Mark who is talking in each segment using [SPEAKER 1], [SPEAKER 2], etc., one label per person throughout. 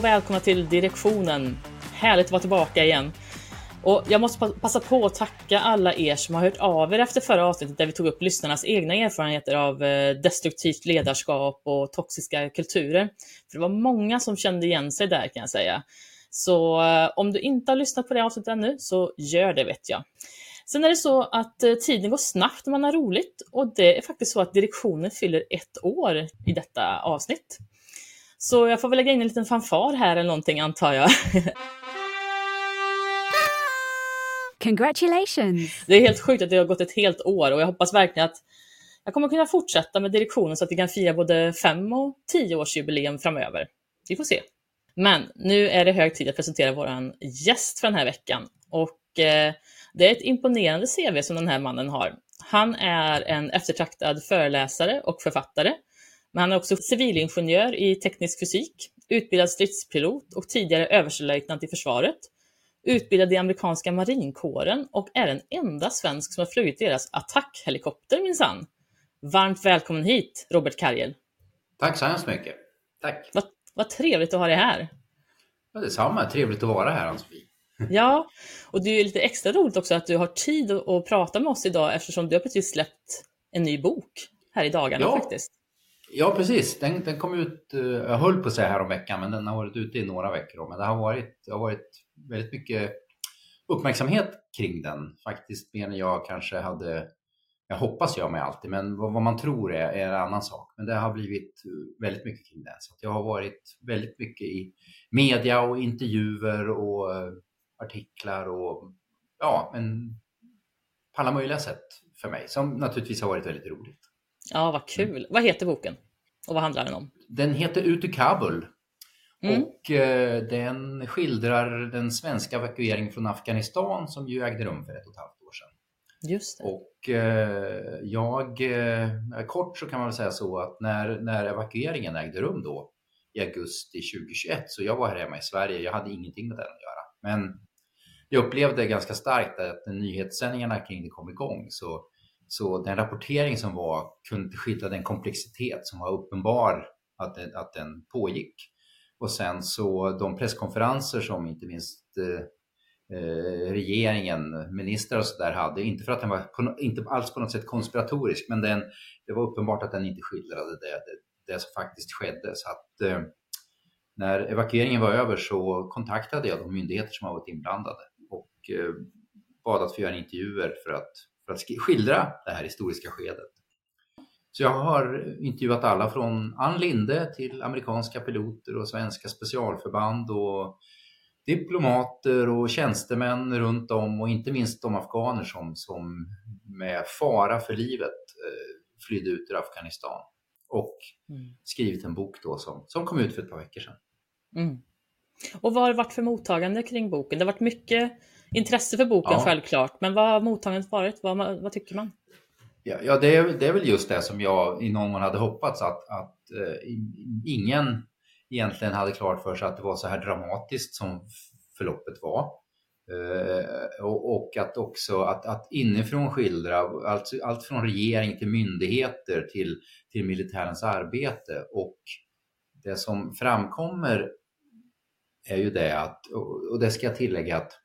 [SPEAKER 1] och välkomna till Direktionen. Härligt att vara tillbaka igen. Och jag måste passa på att tacka alla er som har hört av er efter förra avsnittet där vi tog upp lyssnarnas egna erfarenheter av eh, destruktivt ledarskap och toxiska kulturer. För det var många som kände igen sig där kan jag säga. Så eh, om du inte har lyssnat på det avsnittet ännu, så gör det vet jag. Sen är det så att eh, tiden går snabbt när man har roligt och det är faktiskt så att direktionen fyller ett år i detta avsnitt. Så jag får väl lägga in en liten fanfar här eller någonting antar jag.
[SPEAKER 2] Congratulations!
[SPEAKER 1] Det är helt sjukt att det har gått ett helt år och jag hoppas verkligen att jag kommer kunna fortsätta med direktionen så att vi kan fira både fem och tio års jubileum framöver. Vi får se. Men nu är det hög tid att presentera vår gäst för den här veckan. Och eh, det är ett imponerande CV som den här mannen har. Han är en eftertraktad föreläsare och författare. Men han är också civilingenjör i teknisk fysik, utbildad stridspilot och tidigare överstelöjtnant i försvaret. Utbildad i amerikanska marinkåren och är den enda svensk som har flugit deras attackhelikopter minsann. Varmt välkommen hit, Robert Karjel.
[SPEAKER 3] Tack så hemskt mycket. Tack.
[SPEAKER 1] Vad, vad trevligt att ha dig här.
[SPEAKER 3] Ja, detsamma. Trevligt att vara här, Ann-Sofie.
[SPEAKER 1] Ja, och det är lite extra roligt också att du har tid att prata med oss idag eftersom du har precis släppt en ny bok här i dagarna ja. faktiskt.
[SPEAKER 3] Ja, precis. Den, den kom ut, eh, jag höll på att säga här om veckan, men den har varit ute i några veckor. Men det har varit, det har varit väldigt mycket uppmärksamhet kring den. Faktiskt mer än jag kanske hade, jag hoppas jag med alltid, men vad, vad man tror är, är, en annan sak. Men det har blivit eh, väldigt mycket kring den. Så jag har varit väldigt mycket i media och intervjuer och eh, artiklar och ja, men på alla möjliga sätt för mig som naturligtvis har varit väldigt roligt.
[SPEAKER 1] Ja, vad kul. Mm. Vad heter boken och vad handlar den om?
[SPEAKER 3] Den heter Ut ur Kabul mm. och eh, den skildrar den svenska evakueringen från Afghanistan som ju ägde rum för ett och ett halvt år sedan.
[SPEAKER 1] Just det.
[SPEAKER 3] Och eh, jag, eh, kort så kan man väl säga så att när, när evakueringen ägde rum då i augusti 2021 så jag var här hemma i Sverige, jag hade ingenting med den att göra. Men jag upplevde ganska starkt att när nyhetssändningarna kring det kom igång så, så den rapportering som var kunde inte skildra den komplexitet som var uppenbar att, den, att den pågick. Och sen så de presskonferenser som inte minst eh, eh regeringen, ministrar och så där hade, inte för att den var på, inte alls på något sätt konspiratorisk, men den, det var uppenbart att den inte skildrade det, det, det som faktiskt skedde. Så att eh, när evakueringen var över så kontaktade jag de myndigheter som har varit inblandade och eh, bad att få göra intervjuer för att, för att skildra det här historiska skedet. Så jag har intervjuat alla från Ann Linde till amerikanska piloter och svenska specialförband och diplomater och tjänstemän runt om och inte minst de afghaner som, som med fara för livet eh, flydde ut ur Afghanistan och mm. skrivit en bok då som, som kom ut för ett par veckor sedan.
[SPEAKER 1] Mm. Och vad har det varit för mottagande kring boken? Det har varit mycket intresse för boken ja. självklart, men vad har mottagandet varit? Vad, vad tycker man?
[SPEAKER 3] Ja, ja det, är, det är väl just det som jag i någon mån hade hoppats att, att uh, ingen egentligen hade klart för sig att det var så här dramatiskt som förloppet var. Uh, och, och, att också att, att inifrån skildra allt, allt från regering till myndigheter till, till militärens arbete och det som framkommer är ju det att, och det ska jag tillägga att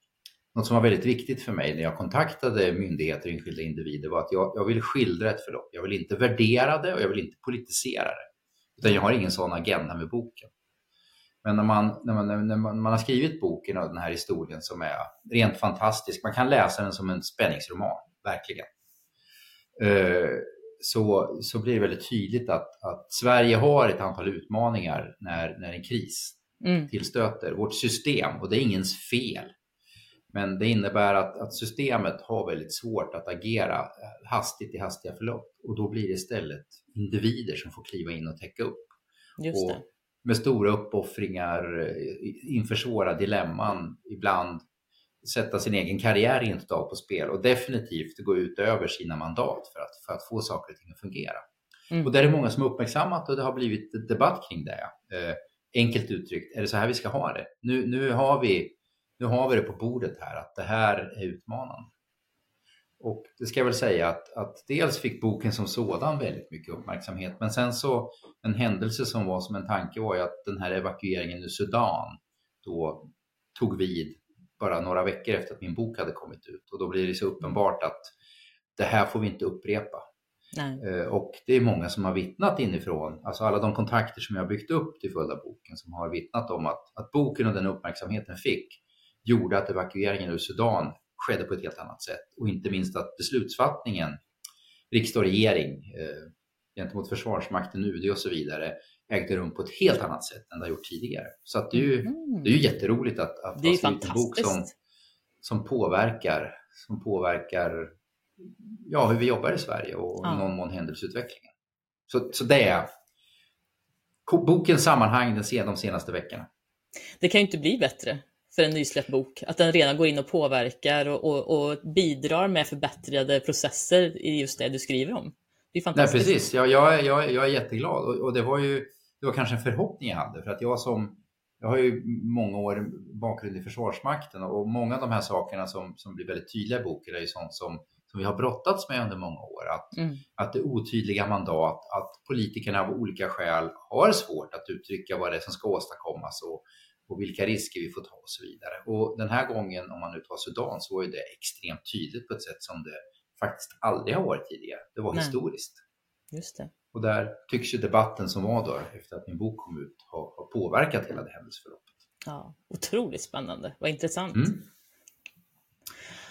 [SPEAKER 3] något som var väldigt viktigt för mig när jag kontaktade myndigheter och enskilda individer var att jag, jag vill skildra ett förlopp. Jag vill inte värdera det och jag vill inte politisera det. Utan jag har ingen sån agenda med boken. Men när man, när man, när man, man har skrivit boken och den här historien som är rent fantastisk, man kan läsa den som en spänningsroman, verkligen. Uh, så, så blir det väldigt tydligt att, att Sverige har ett antal utmaningar när, när en kris mm. tillstöter. Vårt system, och det är ingens fel, men det innebär att, att systemet har väldigt svårt att agera hastigt i hastiga förlopp och då blir det istället individer som får kliva in och täcka upp.
[SPEAKER 1] Just och
[SPEAKER 3] med stora uppoffringar eh, inför svåra dilemman, ibland sätta sin egen karriär rent av på spel och definitivt gå ut över sina mandat för att, för att få saker och ting att fungera. Mm. Och där är många som uppmärksammat och det har blivit debatt kring det. Eh, enkelt uttryckt, är det så här vi ska ha det? Nu, nu, har vi, nu har vi det på bordet här, att det här är utmanande. och det ska jag väl säga att, att dels fick boken som sådan väldigt mycket uppmärksamhet, men sen så en händelse som var som en tanke var ju att den här evakueringen ur Sudan då tog vid bara några veckor efter att min bok hade kommit ut och då blir det så uppenbart att det här får vi inte upprepa. Nej. Eh, och det är många som har vittnat inifrån, alltså alla de kontakter som jag byggt upp till följd av boken som har vittnat om att, att boken och den uppmärksamheten fick gjorde att evakueringen ur Sudan skedde på ett helt annat sätt och inte minst att beslutsfattningen, riksdag och regering eh, gentemot Försvarsmakten, UD och så vidare ägde rum på ett helt annat sätt än det har gjort tidigare. Så att det, är ju, mm. det är ju jätteroligt att, att
[SPEAKER 1] det ha skrivit en bok
[SPEAKER 3] som, som påverkar, som påverkar ja, hur vi jobbar i Sverige och ja. i någon mån händelseutvecklingen. Så, så det är bokens sammanhang de senaste veckorna.
[SPEAKER 1] Det kan ju inte bli bättre för en nysläppt bok. Att den redan går in och påverkar och, och, och, bidrar med förbättrade processer i just det du skriver om. Det är fantastiskt.
[SPEAKER 3] Nej, precis. Jag, jag, jag, jag är jätteglad och, och, det var ju det var kanske en förhoppning jag hade för att jag som jag har ju många år bakgrund i Försvarsmakten och många av de här sakerna som, som blir väldigt tydliga i boken är ju sånt som, som vi har brottats med under många år. Att, mm. att det otydliga mandat, att politikerna av olika skäl har svårt att uttrycka vad det är som ska åstadkommas och, och vilka risker vi får ta och så vidare. Och den här gången, om man nu tar Sudan, så var ju det extremt tydligt på ett sätt som det faktiskt aldrig har varit tidigare. Det var Nej. historiskt.
[SPEAKER 1] Just det.
[SPEAKER 3] Och där tycks ju debatten som var då efter att min bok kom ut ha, ha påverkat hela det händelseförloppet.
[SPEAKER 1] Ja, otroligt spännande. Vad intressant. Mm.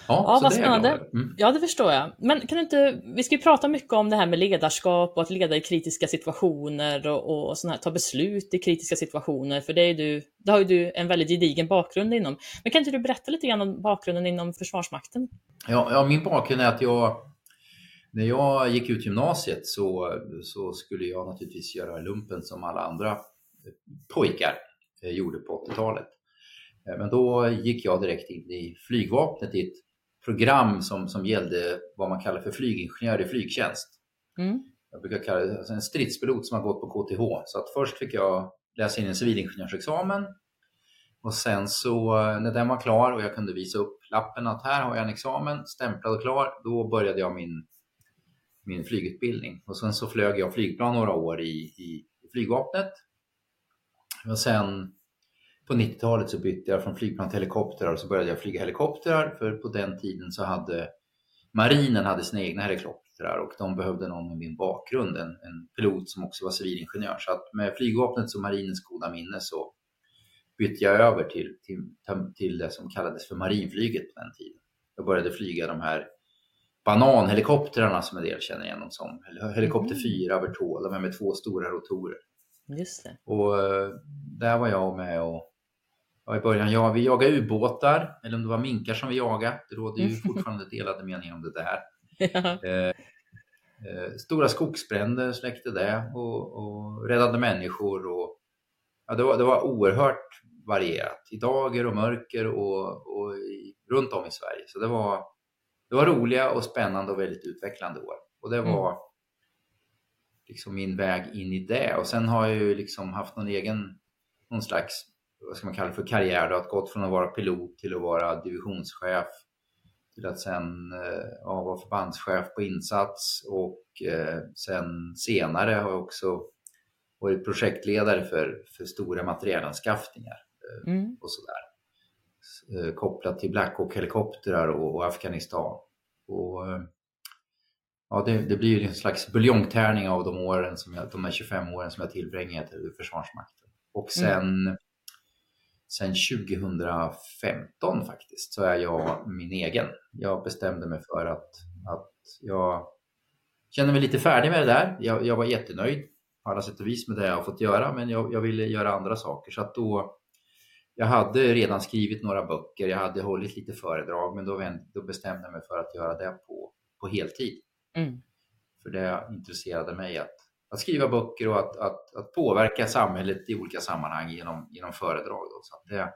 [SPEAKER 3] Ja,
[SPEAKER 1] ja vad spännande. Mm. Ja, det förstår jag. Men kan du inte, vi ska ju prata mycket om det här med ledarskap och att leda i kritiska situationer och, och här, ta beslut i kritiska situationer, för det, är du, det har ju du en väldigt gedigen bakgrund inom. Men kan inte du berätta lite grann om bakgrunden inom Försvarsmakten?
[SPEAKER 3] Ja, ja min bakgrund är att jag, när jag gick ut gymnasiet så, så skulle jag naturligtvis göra lumpen som alla andra pojkar eh, gjorde på 80-talet. Eh, men då gick jag direkt in i flygvapnet i ett program som, som gällde vad man kallar för flygingenjör i flygtjänst. Mm. Jag brukar kalla det alltså en stridspilot som har gått på KTH. Så att först fick jag läsa in en civilingenjörsexamen och sen så när den var klar och jag kunde visa upp lappen att här har jag en examen stämplad och klar, då började jag min, min flygutbildning. Och sen så flög jag flygplan några år i, i, i flygvapnet. Och sen på 90-talet så bytte jag från flygplan till helikoptrar och så började jag flyga helikoptrar för på den tiden så hade marinen hade sina egna helikoptrar och de behövde någon med min bakgrund, en, en pilot som också var civilingenjör. Så att med flygvapnets och marinens goda minne så bytte jag över till, till, till det som kallades för marinflyget på den tiden. Jag började flyga de här bananhelikoptrarna som en del känner igen dem som. Helikopter 4 över tå, de är med två stora rotorer.
[SPEAKER 1] Just det.
[SPEAKER 3] Och eh, där var jag med och Ja, i början, ja, vi jagade ubåtar, eller om det var minkar som vi jagade. Det råder ju fortfarande delade meningar om det där. Ja. Eh, eh, stora skogsbränder släckte det och, och räddade människor. Och, ja, det, var, det var oerhört varierat i dager och mörker och, och i, runt om i Sverige. Så det var, det var roliga och spännande och väldigt utvecklande år. Och det var mm. liksom min väg in i det. Och sen har jag ju liksom haft någon egen, någon slags vad ska man kalla för karriär då, att gått från att vara pilot till att vara divisionschef till att sen eh, ja, vara förbandschef på insats och eh, sen senare har jag också varit projektledare för, för stora materielanskaffningar eh, mm. och sådär. Eh, kopplat till Black Hawk-helikoptrar och, och, Afghanistan. Och, eh, ja, det, det, blir ju en slags buljongtärning av de åren som jag, de här 25 åren som jag tillbringat i Försvarsmakten. Och sen mm sen 2015 faktiskt så är jag min egen. Jag bestämde mig för att, att jag känner mig lite färdig med det där. Jag, jag var jättenöjd på alla sätt och vis med det jag har fått göra, men jag, jag ville göra andra saker. Så att då, jag hade redan skrivit några böcker, jag hade hållit lite föredrag, men då, då bestämde jag mig för att göra det på, på heltid. Mm. För det intresserade mig att att skriva böcker och att, att, att påverka samhället i olika sammanhang genom, genom föredrag. Då. Så det,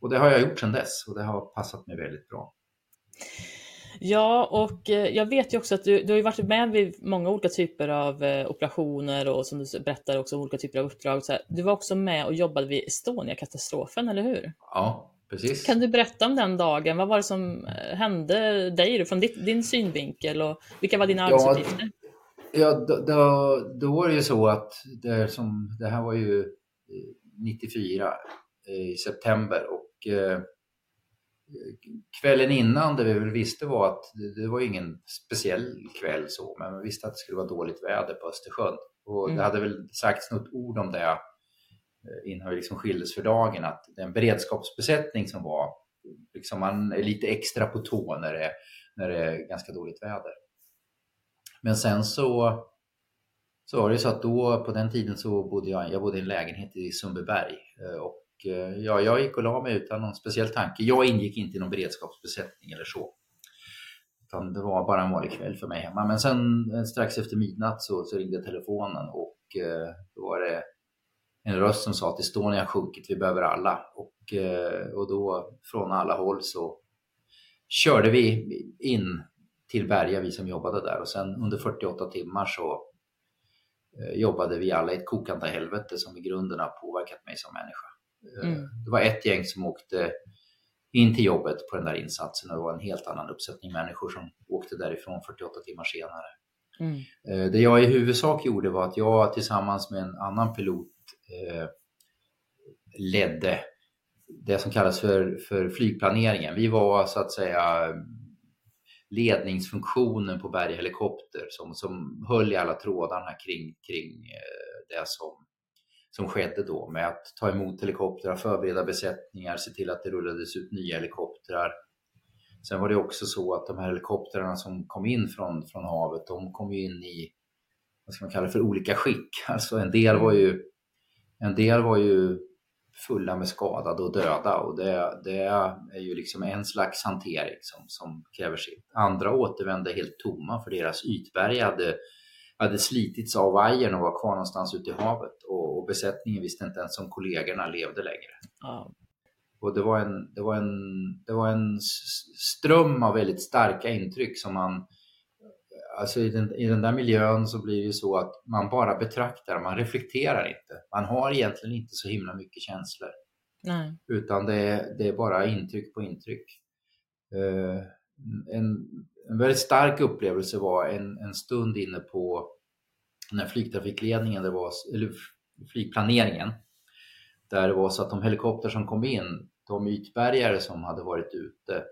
[SPEAKER 3] och det har jag gjort sedan dess och det har passat mig väldigt bra.
[SPEAKER 1] Ja, och eh, jag vet ju också att du, du har varit med vid många olika typer av eh, operationer och som du berättar också olika typer av uppdrag. Så du var också med och jobbade vid Estonia-katastrofen, eller hur?
[SPEAKER 3] Ja, Precis.
[SPEAKER 1] Kan du berätta om den dagen? Vad var det som eh, hände dig från ditt, din synvinkel och vilka var dina arbetsuppgifter?
[SPEAKER 3] Ja, då, då, då var det ju så att det, som, det här var ju 94 i september och eh, kvällen innan det vi väl visste var att det, det var ingen speciell kväll så, men vi visste att det skulle vara dåligt väder på Östersjön. Och mm. det hade väl sagts något ord om det eh, innan vi liksom skildes för dagen, att den beredskapsbesättning som var, liksom man är lite extra på tå när det, när det är ganska dåligt väder. Men sen så, så var det så att då på den tiden så bodde jag, jag bodde i en lägenhet i Sundbyberg eh, och eh, ja, jag gick och la mig utan någon speciell tanke. Jag ingick inte i någon beredskapsbesättning eller så. Utan det var bara en vanlig kväll för mig hemma. Men sen eh, strax efter midnatt så, så ringde telefonen och då var det en röst som sa att Estonia har sjunkit, vi behöver alla. Och, och då från alla håll så körde vi in till Berga, vi som jobbade där. Och sen under 48 timmar så eh, jobbade vi alla i ett kokande helvete som i grunden har påverkat mig som människa. Eh, mm. Det var ett gäng som åkte in till jobbet på den där insatsen och det var en helt annan uppsättning människor som åkte därifrån 48 timmar senare. Mm. Eh, det jag i huvudsak gjorde var att jag tillsammans med en annan pilot eh, ledde det som kallas för, för flygplaneringen. Vi var så att säga ledningsfunktionen på Berg Helikopter som, som höll i alla trådarna kring, kring eh, det som som skedde då med att ta emot helikoptrar, förbereda besättningar, se till att det rullades ut nya helikoptrar. Sen var det också så att de här helikoptrarna som kom in från, från havet, de kom in i, vad ska man kalla det för, olika skick. Alltså en del var ju, en del var ju fulla med skadade och döda och det, det är ju liksom en slags hantering som, som kräver sitt. Andra återvände helt tomma för deras ytberg hade hade slitits av vajern och var kvar någonstans ute i havet och, och besättningen visste inte ens om kollegorna levde längre. Ja. Och det var, en, det, var en, det var en ström av väldigt starka intryck som man Alltså i den, i den där miljön så blir det ju så att man bara betraktar, man reflekterar inte. Man har egentligen inte så himla mycket känslor. Nej. Utan det är, det är bara intryck på intryck. Uh, en, en väldigt stark upplevelse var en, en stund inne på den här flygtrafikledningen, det var, eller flygplaneringen, där det var så att de helikopter som kom in, de ytbärgare som hade varit ute,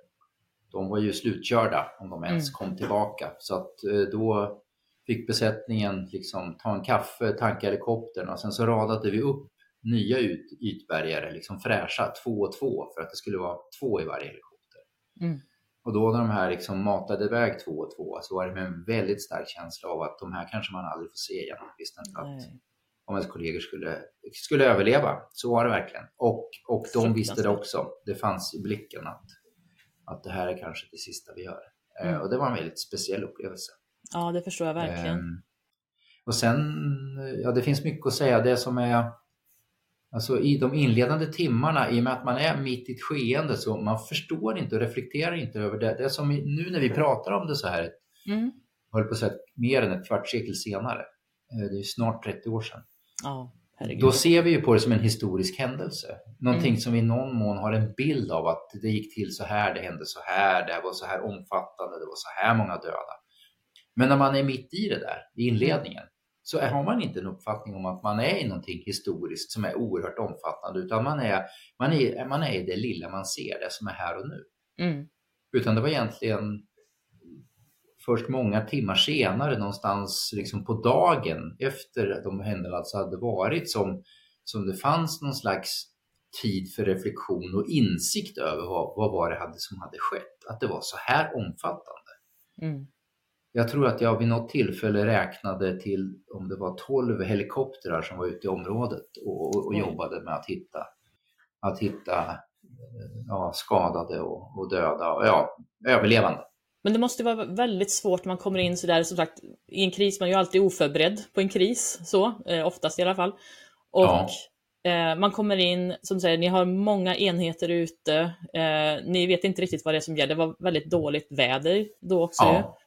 [SPEAKER 3] de var ju slutkörda om de ens mm. kom tillbaka. Så att eh, då fick besättningen liksom ta en kaffe, tanka helikoptern och sen så radade vi upp nya yt, ytbärgare, liksom fräscha, två och två för att det skulle vara två i varje helikopter. Mm. Och då när de här liksom matade iväg två och två så var det med en väldigt stark känsla av att de här kanske man aldrig får se igen. Jag visste inte att om ens kollegor skulle, skulle överleva. Så var det verkligen. Och, och de visste det också. Det fanns i blicken att, att det här är kanske det sista vi gör. Eh, mm. Och det var en väldigt speciell upplevelse.
[SPEAKER 1] Ja, det förstår jag verkligen. Um,
[SPEAKER 3] och sen, ja det finns mycket att säga. Det som är Alltså i de inledande timmarna, i och med att man är mitt i ett skeende, så man förstår inte och reflekterar inte över det. Det är som nu när vi pratar om det så här, mm. håller på att säga mer än ett kvartssekel senare. Eh, det är snart 30 år sedan.
[SPEAKER 1] Ja,
[SPEAKER 3] Då ser vi ju på det som en historisk händelse. Någonting mm. som vi i någon mån har en bild av att det gick till så här, det hände så här, det var så här omfattande, det var så här många döda. Men när man är mitt i det där, i inledningen, så har man inte en uppfattning om att man är i någonting historiskt som är oerhört omfattande utan man är, man är, man är i det lilla man ser, det som är här och nu. Mm. Utan det var egentligen först många timmar senare, någonstans liksom på dagen efter de händelserna hade varit som, som det fanns någon slags tid för reflektion och insikt över vad, vad var det hade, som hade skett. Att det var så här omfattande. Mm. Jag tror att jag vid något tillfälle räknade till om det var 12 helikoptrar som var ute i området och, och, och jobbade med att hitta, att hitta eh, ja, skadade och, och döda och ja, överlevande.
[SPEAKER 1] Men det måste vara väldigt svårt när man kommer in sådär, som sagt, i en kris, man är ju alltid oförberedd på en kris, så, eh, oftast i alla fall. Och ja. eh, man kommer in, som säger, ni har många enheter ute, eh, ni vet inte riktigt vad det är som gäller, det var väldigt dåligt väder då också. Ja.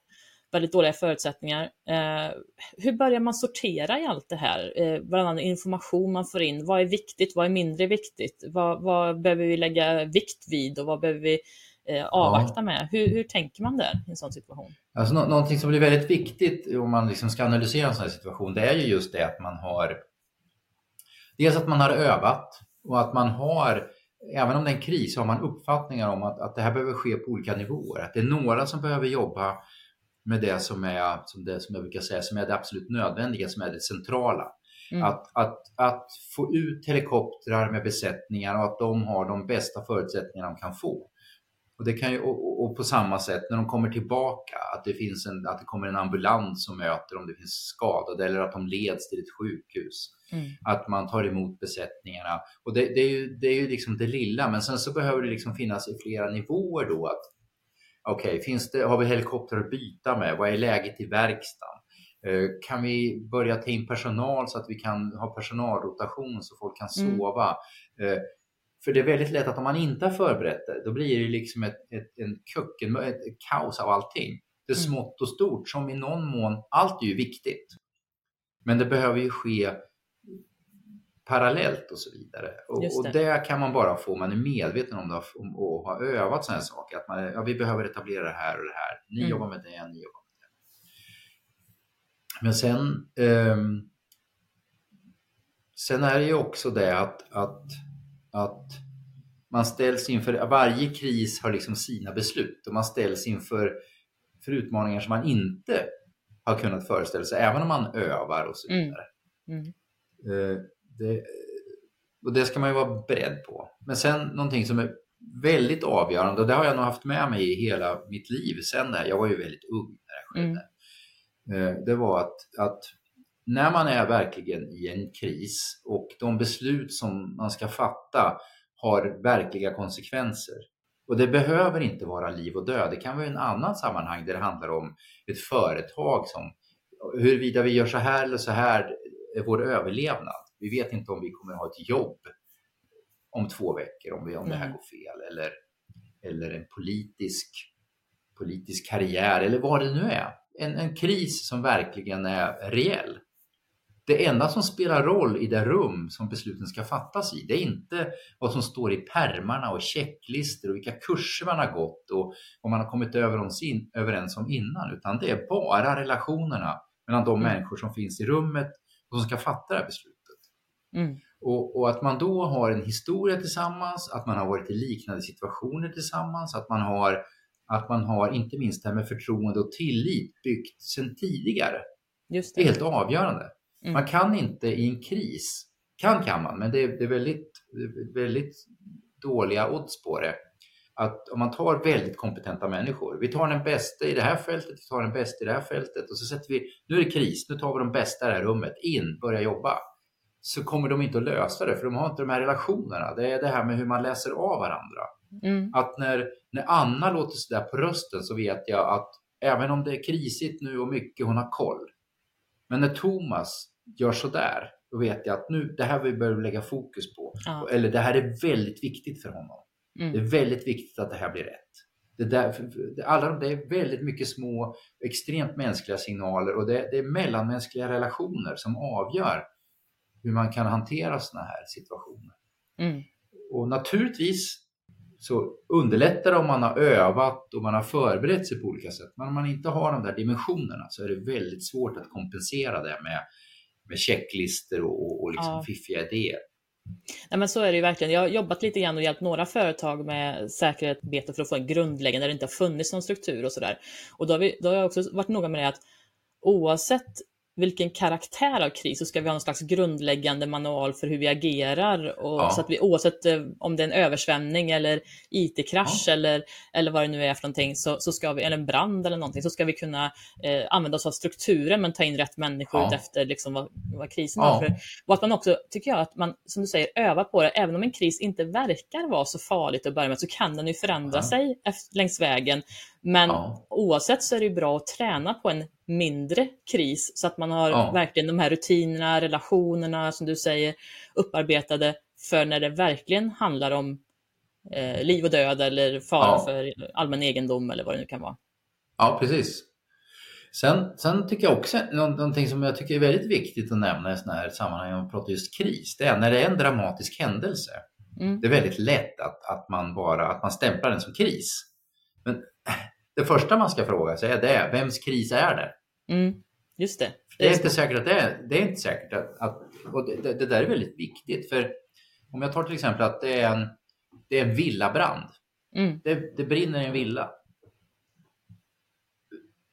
[SPEAKER 1] väldigt dåliga förutsättningar. Eh, hur börjar man sortera i allt det här? Eh, bland annat information man får in. Vad är viktigt? Vad är mindre viktigt? Vad, vad behöver vi lägga vikt vid och vad behöver vi eh, avvakta ja. med? Hur, hur tänker man där i en sån situation?
[SPEAKER 3] Alltså, nå någonting som blir väldigt viktigt om man liksom ska analysera en sån här situation, det är ju just det att man har Dels att man har övat och att man har även om det är en kris så har man uppfattningar om att, att det här behöver ske på olika nivåer. Att det är några som behöver jobba med det som är, som, det, som jag brukar säga, som är det absolut nödvändiga, som är det centrala. Mm. Att, att, att få ut helikoptrar med besättningar och att de har de bästa förutsättningarna de kan få. Och, det kan ju, och, och, på samma sätt när de kommer tillbaka, att det, finns en, att det kommer en ambulans som möter om det finns skadade eller att de leds till ett sjukhus. Mm. Att man tar emot besättningarna. Och det, det, är ju, det är ju liksom det lilla, men sen så behöver det liksom finnas i flera nivåer då. att Okej, okay, har vi helikoptrar att byta med? Vad är läget i verkstaden? Eh, kan vi börja ta in personal så att vi kan ha personalrotation så folk kan mm. sova? Mm. För det är väldigt lätt att om man inte har förberett det, då blir det liksom ett, ett, en kucken, ett, ett kaos av allting. Det är mm. smått och stort som i någon mån, allt är ju viktigt. Men det behöver ju ske parallellt och så vidare. Och det. och det. kan man bara få, man är medveten om det och har övat sådana här saker. Att man, ja, vi behöver etablera det här och det här. Ni mm. jobbar med det, ni jobbar med det. Men sen, um, sen är det ju också det att, att, att man ställs inför, varje kris har liksom sina beslut och man ställs inför för utmaningar som man inte har kunnat föreställa sig, även om man övar och så mm. vidare. Mm. Mm. Det, och det ska man ju vara beredd på. Men sen någonting som är väldigt avgörande, och det har jag nog haft med mig i hela mitt liv sen det här, jag var ju väldigt ung när det skedde. Mm. Eh, det var att, att när man är verkligen i en kris och de beslut som man ska fatta har verkliga konsekvenser. Och det behöver inte vara liv och död. Det kan vara en annan sammanhang där det handlar om ett företag som huruvida vi gör så här eller så här är vår överlevnad. Vi vet inte om vi kommer ha ett jobb om två veckor om, vi, om det här går fel eller, eller en politisk, politisk karriär eller vad det nu är. En, en kris som verkligen är reell. Det enda som spelar roll i det rum som besluten ska fattas i, det är inte vad som står i permarna och checklistor och vilka kurser man har gått och vad man har kommit överens om innan, utan det är bara relationerna mellan de mm. människor som finns i rummet och som ska fatta det här beslutet. Mm. Och, och, att man då har en historia tillsammans, att man har varit i liknande situationer tillsammans, att man har, att man har inte minst det här med förtroende och tillit byggt sedan tidigare. Just det. det är helt avgörande. Mm. Man kan inte i en kris, kan kan man, men det är, det är väldigt, väldigt dåliga odds på det. Att om man tar väldigt kompetenta människor, vi tar den bästa i det här fältet, vi tar den bästa i det här fältet och så sätter vi, nu är det kris, nu tar vi de bästa i det här rummet, in, börja jobba så kommer de inte att lösa det för de har inte de här relationerna. Det är det här med hur man läser av varandra. Mm. Att när, när Anna låter sådär på rösten så vet jag att även om det är krisigt nu och mycket, hon har koll. Men när Thomas gör sådär, då vet jag att nu, det här vi behöver lägga fokus på. Ja. Eller det här är väldigt viktigt för honom. Mm. Det är väldigt viktigt att det här blir rätt. Det, där, alla, det är väldigt mycket små, extremt mänskliga signaler och det, det är mellanmänskliga relationer som avgör hur man kan hantera sådana här situationer. Mm. Och naturligtvis så underlättar det om man har övat och man har förberett sig på olika sätt. Men om man inte har de där dimensionerna så är det väldigt svårt att kompensera det med, med checklistor och, och liksom ja. fiffiga idéer.
[SPEAKER 1] Nej, men så är det ju verkligen. Jag har jobbat lite grann och hjälpt några företag med säkerhetsarbete för att få en grundläggande där det inte har funnits någon struktur och sådär. Och då har, vi, då har jag också varit noga med det att oavsett vilken karaktär av kris så ska vi ha någon slags grundläggande manual för hur vi agerar. Och ja. Så att vi oavsett eh, om det är en översvämning eller IT-krasch ja. eller, eller vad det nu är för någonting, så, så ska vi, eller en brand eller någonting, så ska vi kunna eh, använda oss av strukturen men ta in rätt människor ja. efter liksom vad, vad krisen ja. var. Och att man också, tycker jag, att man som du säger övar på det. Även om en kris inte verkar vara så farligt att börja med så kan den ju förändra sig efter, längs vägen. Men oavsett så är det bra att träna på en mindre kris så att man har ja. verkligen de här rutinerna, relationerna som du säger upparbetade för när det verkligen handlar om eh, liv och död eller fara ja. för allmän egendom eller vad det nu kan vara.
[SPEAKER 3] Ja, precis. Sen, sen tycker jag också någonting som jag tycker är väldigt viktigt att nämna i sådana här sammanhang, om man pratar just kris, det är när det är en dramatisk händelse. Mm. Det är väldigt lätt att, att man bara att man stämplar den som kris. Men det första man ska fråga sig är det, vems kris är det?
[SPEAKER 1] Mm. Just det. Det,
[SPEAKER 3] det är inte säkert att det är, det är inte säkert att, att och det, det, där är väldigt viktigt för om jag tar till exempel att det är en, det är en villabrand. Mm. Det, det brinner i en villa.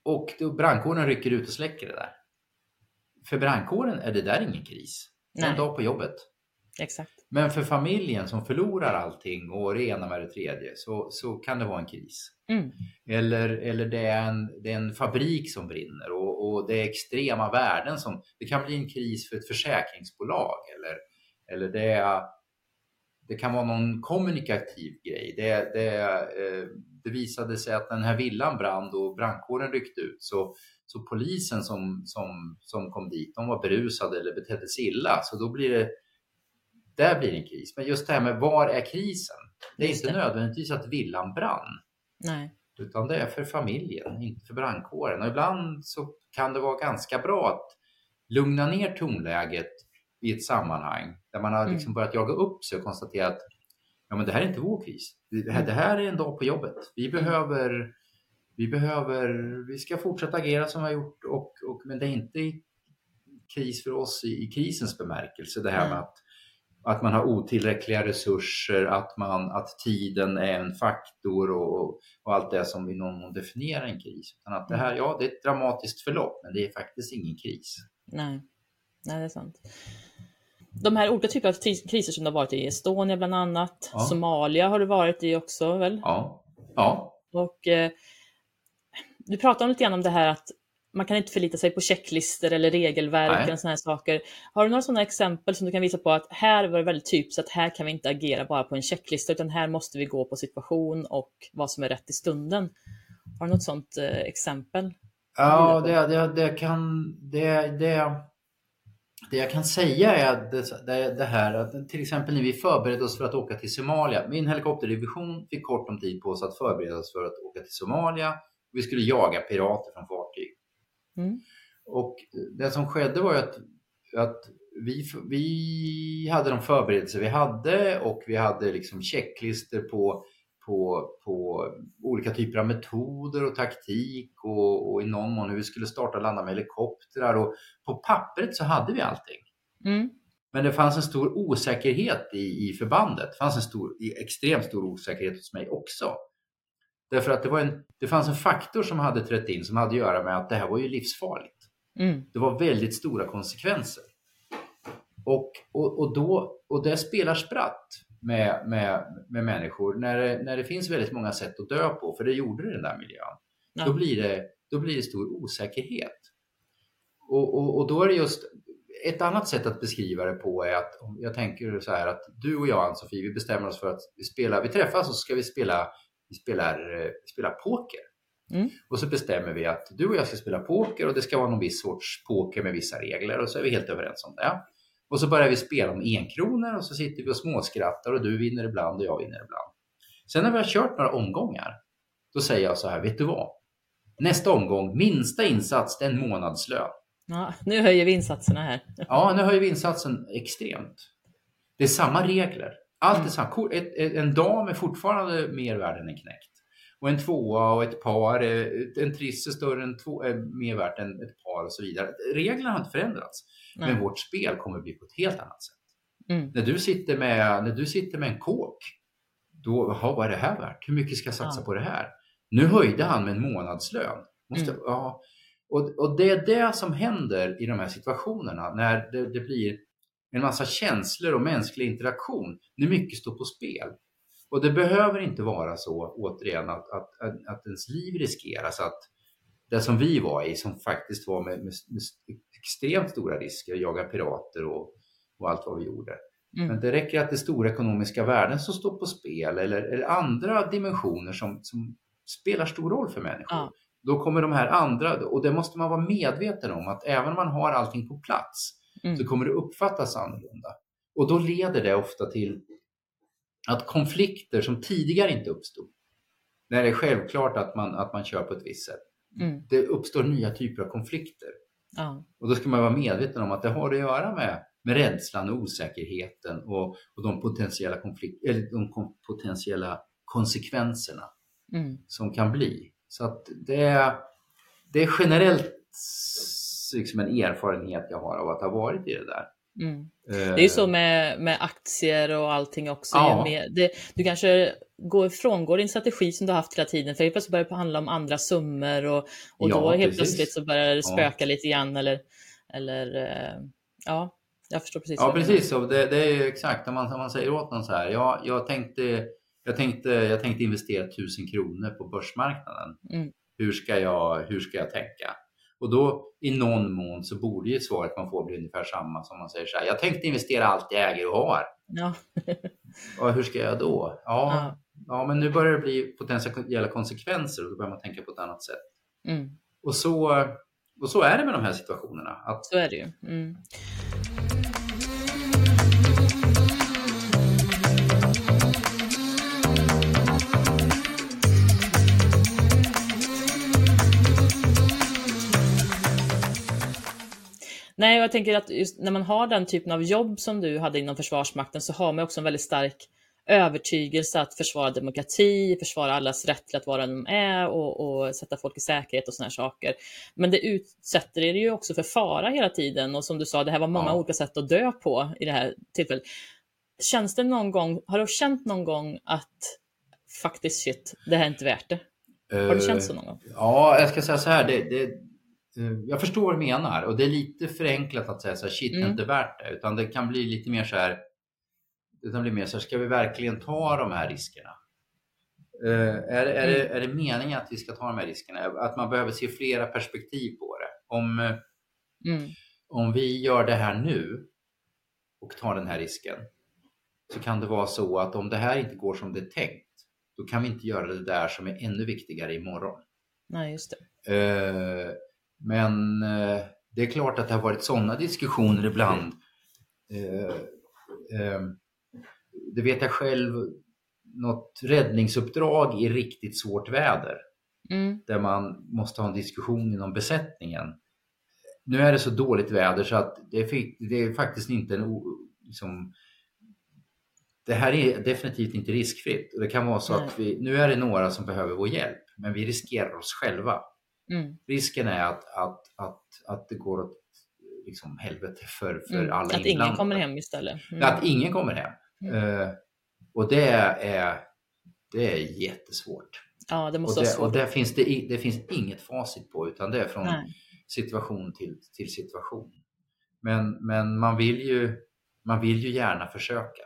[SPEAKER 3] Och brandkåren rycker ut och släcker det där. För brandkåren är det där ingen kris. Nej. En dag på jobbet.
[SPEAKER 1] Exakt.
[SPEAKER 3] Men för familjen som förlorar allting och det ena med det tredje så, så kan det vara en kris. Mm. Eller, eller det, är en, det är en fabrik som brinner och, och det är extrema värden som... Det kan bli en kris för ett försäkringsbolag eller, eller det, är, det kan vara någon kommunikativ grej. Det, det, eh, det visade sig att den här villan brann och brandkåren ryckte ut så, så polisen som, som, som kom dit, de var berusade eller betedde sig illa. Så då blir det där blir det en kris. Men just det här med var är krisen? Det är just inte det. nödvändigtvis att villan brann.
[SPEAKER 1] Nej.
[SPEAKER 3] Utan det är för familjen, inte för brandkåren. Och ibland så kan det vara ganska bra att lugna ner tonläget i ett sammanhang där man har mm. liksom börjat jaga upp sig och konstaterat att ja, men det här är inte vår kris. Det här, det här är en dag på jobbet. Vi mm. behöver, vi behöver, vi ska fortsätta agera som vi har gjort, och, och, men det är inte kris för oss i, i krisens bemärkelse. Det här med att att man har otillräckliga resurser, att, man, att tiden är en faktor och, och allt det som i någon mån definierar en kris. Utan att det här, ja, det är ett dramatiskt förlopp, men det är faktiskt ingen kris.
[SPEAKER 1] Nej, Nej det är sant. De här olika typerna av kriser som det har varit i Estonia bland annat, ja. Somalia har du varit i också väl?
[SPEAKER 3] Ja. ja.
[SPEAKER 1] Och eh, du pratade lite grann om det här att man kan inte förlita sig på checklister eller regelverk och sådana här saker. Har du några sådana exempel som du kan visa på att här var det väldigt typiskt att här kan vi inte agera bara på en checklista utan här måste vi gå på situation och vad som är rätt i stunden. Har du något sådant eh, exempel?
[SPEAKER 3] Ja, det, det, det kan det, det, det jag kan säga är det, det, här att till exempel när vi förberedde oss för att åka till Somalia. Min helikopterdivision fick kort om tid på sig att förbereda oss för att åka till Somalia. Vi skulle jaga pirater från fartyg. Mm. Och det som skedde var att, att vi, vi hade de förberedelser vi hade och vi hade liksom checklister på, på, på olika typer av metoder och taktik och, och i någon mån hur vi skulle starta och landa med helikoptrar. Och på pappret så hade vi allting. Mm. Men det fanns en stor osäkerhet i, i förbandet. Det fanns en stor, extremt stor osäkerhet hos mig också. Därför att det, var en, det fanns en faktor som hade trätt in som hade att göra med att det här var ju livsfarligt. Mm. Det var väldigt stora konsekvenser. Och, och, och, då, och det spelar spratt med, med, med människor när det, när det finns väldigt många sätt att dö på, för det gjorde det i den där miljön. Ja. Då, blir det, då blir det stor osäkerhet. Och, och, och då är det just ett annat sätt att beskriva det på är att jag tänker så här att du och jag Ann-Sofie, vi bestämmer oss för att vi spelar, vi träffas och så ska vi spela vi spelar, eh, vi spelar poker. Mm. Och så bestämmer vi att du och jag ska spela poker och det ska vara någon viss sorts poker med vissa regler och så är vi helt överens om det. Och så börjar vi spela om enkronor och så sitter vi och småskrattar och du vinner ibland och jag vinner ibland. Sen när vi har kört några omgångar, då säger jag så här, vet du vad? Nästa omgång, minsta insats, det är en månadslön.
[SPEAKER 1] Ja, nu höjer vi insatserna här.
[SPEAKER 3] Ja, nu höjer vi insatsen extremt. Det är samma regler. Allt är mm. samma. En dam är fortfarande mer värd än en knäckt. Och en tvåa och ett par, en triss är större än två, är mer värt än ett par och så vidare. Reglerna har inte förändrats. Nej. Men vårt spel kommer bli på ett helt annat sätt. Mm. När, du sitter med, när du sitter med en kåk, då, aha, vad är det här värt? Hur mycket ska jag satsa ja. på det här? Nu höjde han med en månadslön. Måste, mm. ja, och, och det är det som händer i de här situationerna när det, det blir en massa känslor och mänsklig interaktion när mycket står på spel. Och det behöver inte vara så, återigen, att, att, att, att ens liv riskeras. Att det som vi var i, som faktiskt var med, med, med extremt stora risker, jaga pirater och, och allt vad vi gjorde. Mm. Men det räcker att det är stora ekonomiska värden som står på spel eller, eller andra dimensioner som, som spelar stor roll för människor. Ja. Då kommer de här andra, och det måste man vara medveten om, att även om man har allting på plats mm. så kommer det uppfattas annorlunda. Och då leder det ofta till att konflikter som tidigare inte uppstod, när det är självklart att man, att man kör på ett visst sätt,
[SPEAKER 1] Mm.
[SPEAKER 3] Det uppstår nya typer av konflikter.
[SPEAKER 1] Ja.
[SPEAKER 3] Och då ska man vara medveten om att det har att göra med, med rädslan och osäkerheten och, och de, potentiella konflikt, eller de kom, potentiella konsekvenserna
[SPEAKER 1] Mm.
[SPEAKER 3] som kan bli. Så att det, är, det är generellt liksom en erfarenhet jag har av att ha varit i det där.
[SPEAKER 1] Mm. Det är ju så med, med aktier och allting också.
[SPEAKER 3] Ja.
[SPEAKER 1] det, du kanske går frångår din strategi som du haft hela tiden, för helt plötsligt börjar det handla om andra summor och, och
[SPEAKER 3] Ja,
[SPEAKER 1] då helt
[SPEAKER 3] precis.
[SPEAKER 1] plötsligt så börjar det
[SPEAKER 3] Ja.
[SPEAKER 1] spöka lite grann. Eller, eller eh, ja, jag förstår precis.
[SPEAKER 3] Ja precis, och det, det är exakt om man, om man säger åt någon så här. Ja, jag, tänkte, jag, tänkte, jag tänkte investera 1000 kronor på börsmarknaden.
[SPEAKER 1] Mm.
[SPEAKER 3] Hur, ska jag, hur ska jag tänka? Och då i någon mån så borde ju svaret man får bli ungefär samma som man säger så här. Jag tänkte investera allt jag äger och har.
[SPEAKER 1] Ja.
[SPEAKER 3] Ja, hur ska jag då? Ja,
[SPEAKER 1] Ja.
[SPEAKER 3] ja, men nu börjar det bli potentiella konsekvenser och då börjar man tänka på ett annat sätt.
[SPEAKER 1] Mm.
[SPEAKER 3] Och så, och så är det med de här situationerna. Att
[SPEAKER 1] Så är det ju. Mm. Nej, jag tänker att just när man har den typen av jobb som du hade inom Försvarsmakten så har man också en väldigt stark övertygelse att försvara demokrati, försvara allas rätt till att vara den de är och, och sätta folk i säkerhet och sådana saker. Men det utsätter er ju också för fara hela tiden och som du sa, det här var många
[SPEAKER 3] Ja.
[SPEAKER 1] olika sätt att dö på i det här tillfället. Känns det någon gång, har du känt någon gång att faktiskt shit, det här är inte värt det? Har det
[SPEAKER 3] eh,
[SPEAKER 1] känts så någon gång?
[SPEAKER 3] Ja, jag ska säga så här. Det, det, eh, jag förstår vad du menar och det är lite förenklat att säga så här, shit, det är
[SPEAKER 1] Mm.
[SPEAKER 3] inte värt det. Utan det kan bli lite mer så här, det kan bli mer så här, ska vi verkligen ta de här riskerna? Eh, är, är, det, är det meningen att vi ska ta de här riskerna? Att man behöver se flera perspektiv på det. Om, eh,
[SPEAKER 1] Mm.
[SPEAKER 3] om vi gör det här nu och tar den här risken så kan det vara så att om det här inte går som det är tänkt då kan vi inte göra det där som är ännu viktigare imorgon.
[SPEAKER 1] Nej, just det.
[SPEAKER 3] Eh, Men eh, det är klart att det har varit sådana diskussioner ibland. Eh, eh, Det vet jag själv, något räddningsuppdrag i riktigt svårt väder
[SPEAKER 1] Mm.
[SPEAKER 3] där man måste ha en diskussion inom besättningen. Nu är det så dåligt väder så att det är, fi- det är faktiskt inte en... Liksom, det här är definitivt inte riskfritt och det kan vara så
[SPEAKER 1] Nej.
[SPEAKER 3] att vi, nu är det några som behöver vår hjälp men vi riskerar oss själva.
[SPEAKER 1] Mm.
[SPEAKER 3] Risken är att, att, att, att det går åt liksom, helvete för, för
[SPEAKER 1] Mm.
[SPEAKER 3] alla
[SPEAKER 1] Att ingen kommer hem istället. Mm.
[SPEAKER 3] Att ingen kommer hem. Eh, och det är, det är jättesvårt.
[SPEAKER 1] Ja, det
[SPEAKER 3] Och,
[SPEAKER 1] måste vara
[SPEAKER 3] det,
[SPEAKER 1] svårt.
[SPEAKER 3] och där finns det, det finns inget facit på utan det är från
[SPEAKER 1] Nej.
[SPEAKER 3] situation till, till situation. Men, men man, vill ju, man vill ju gärna försöka.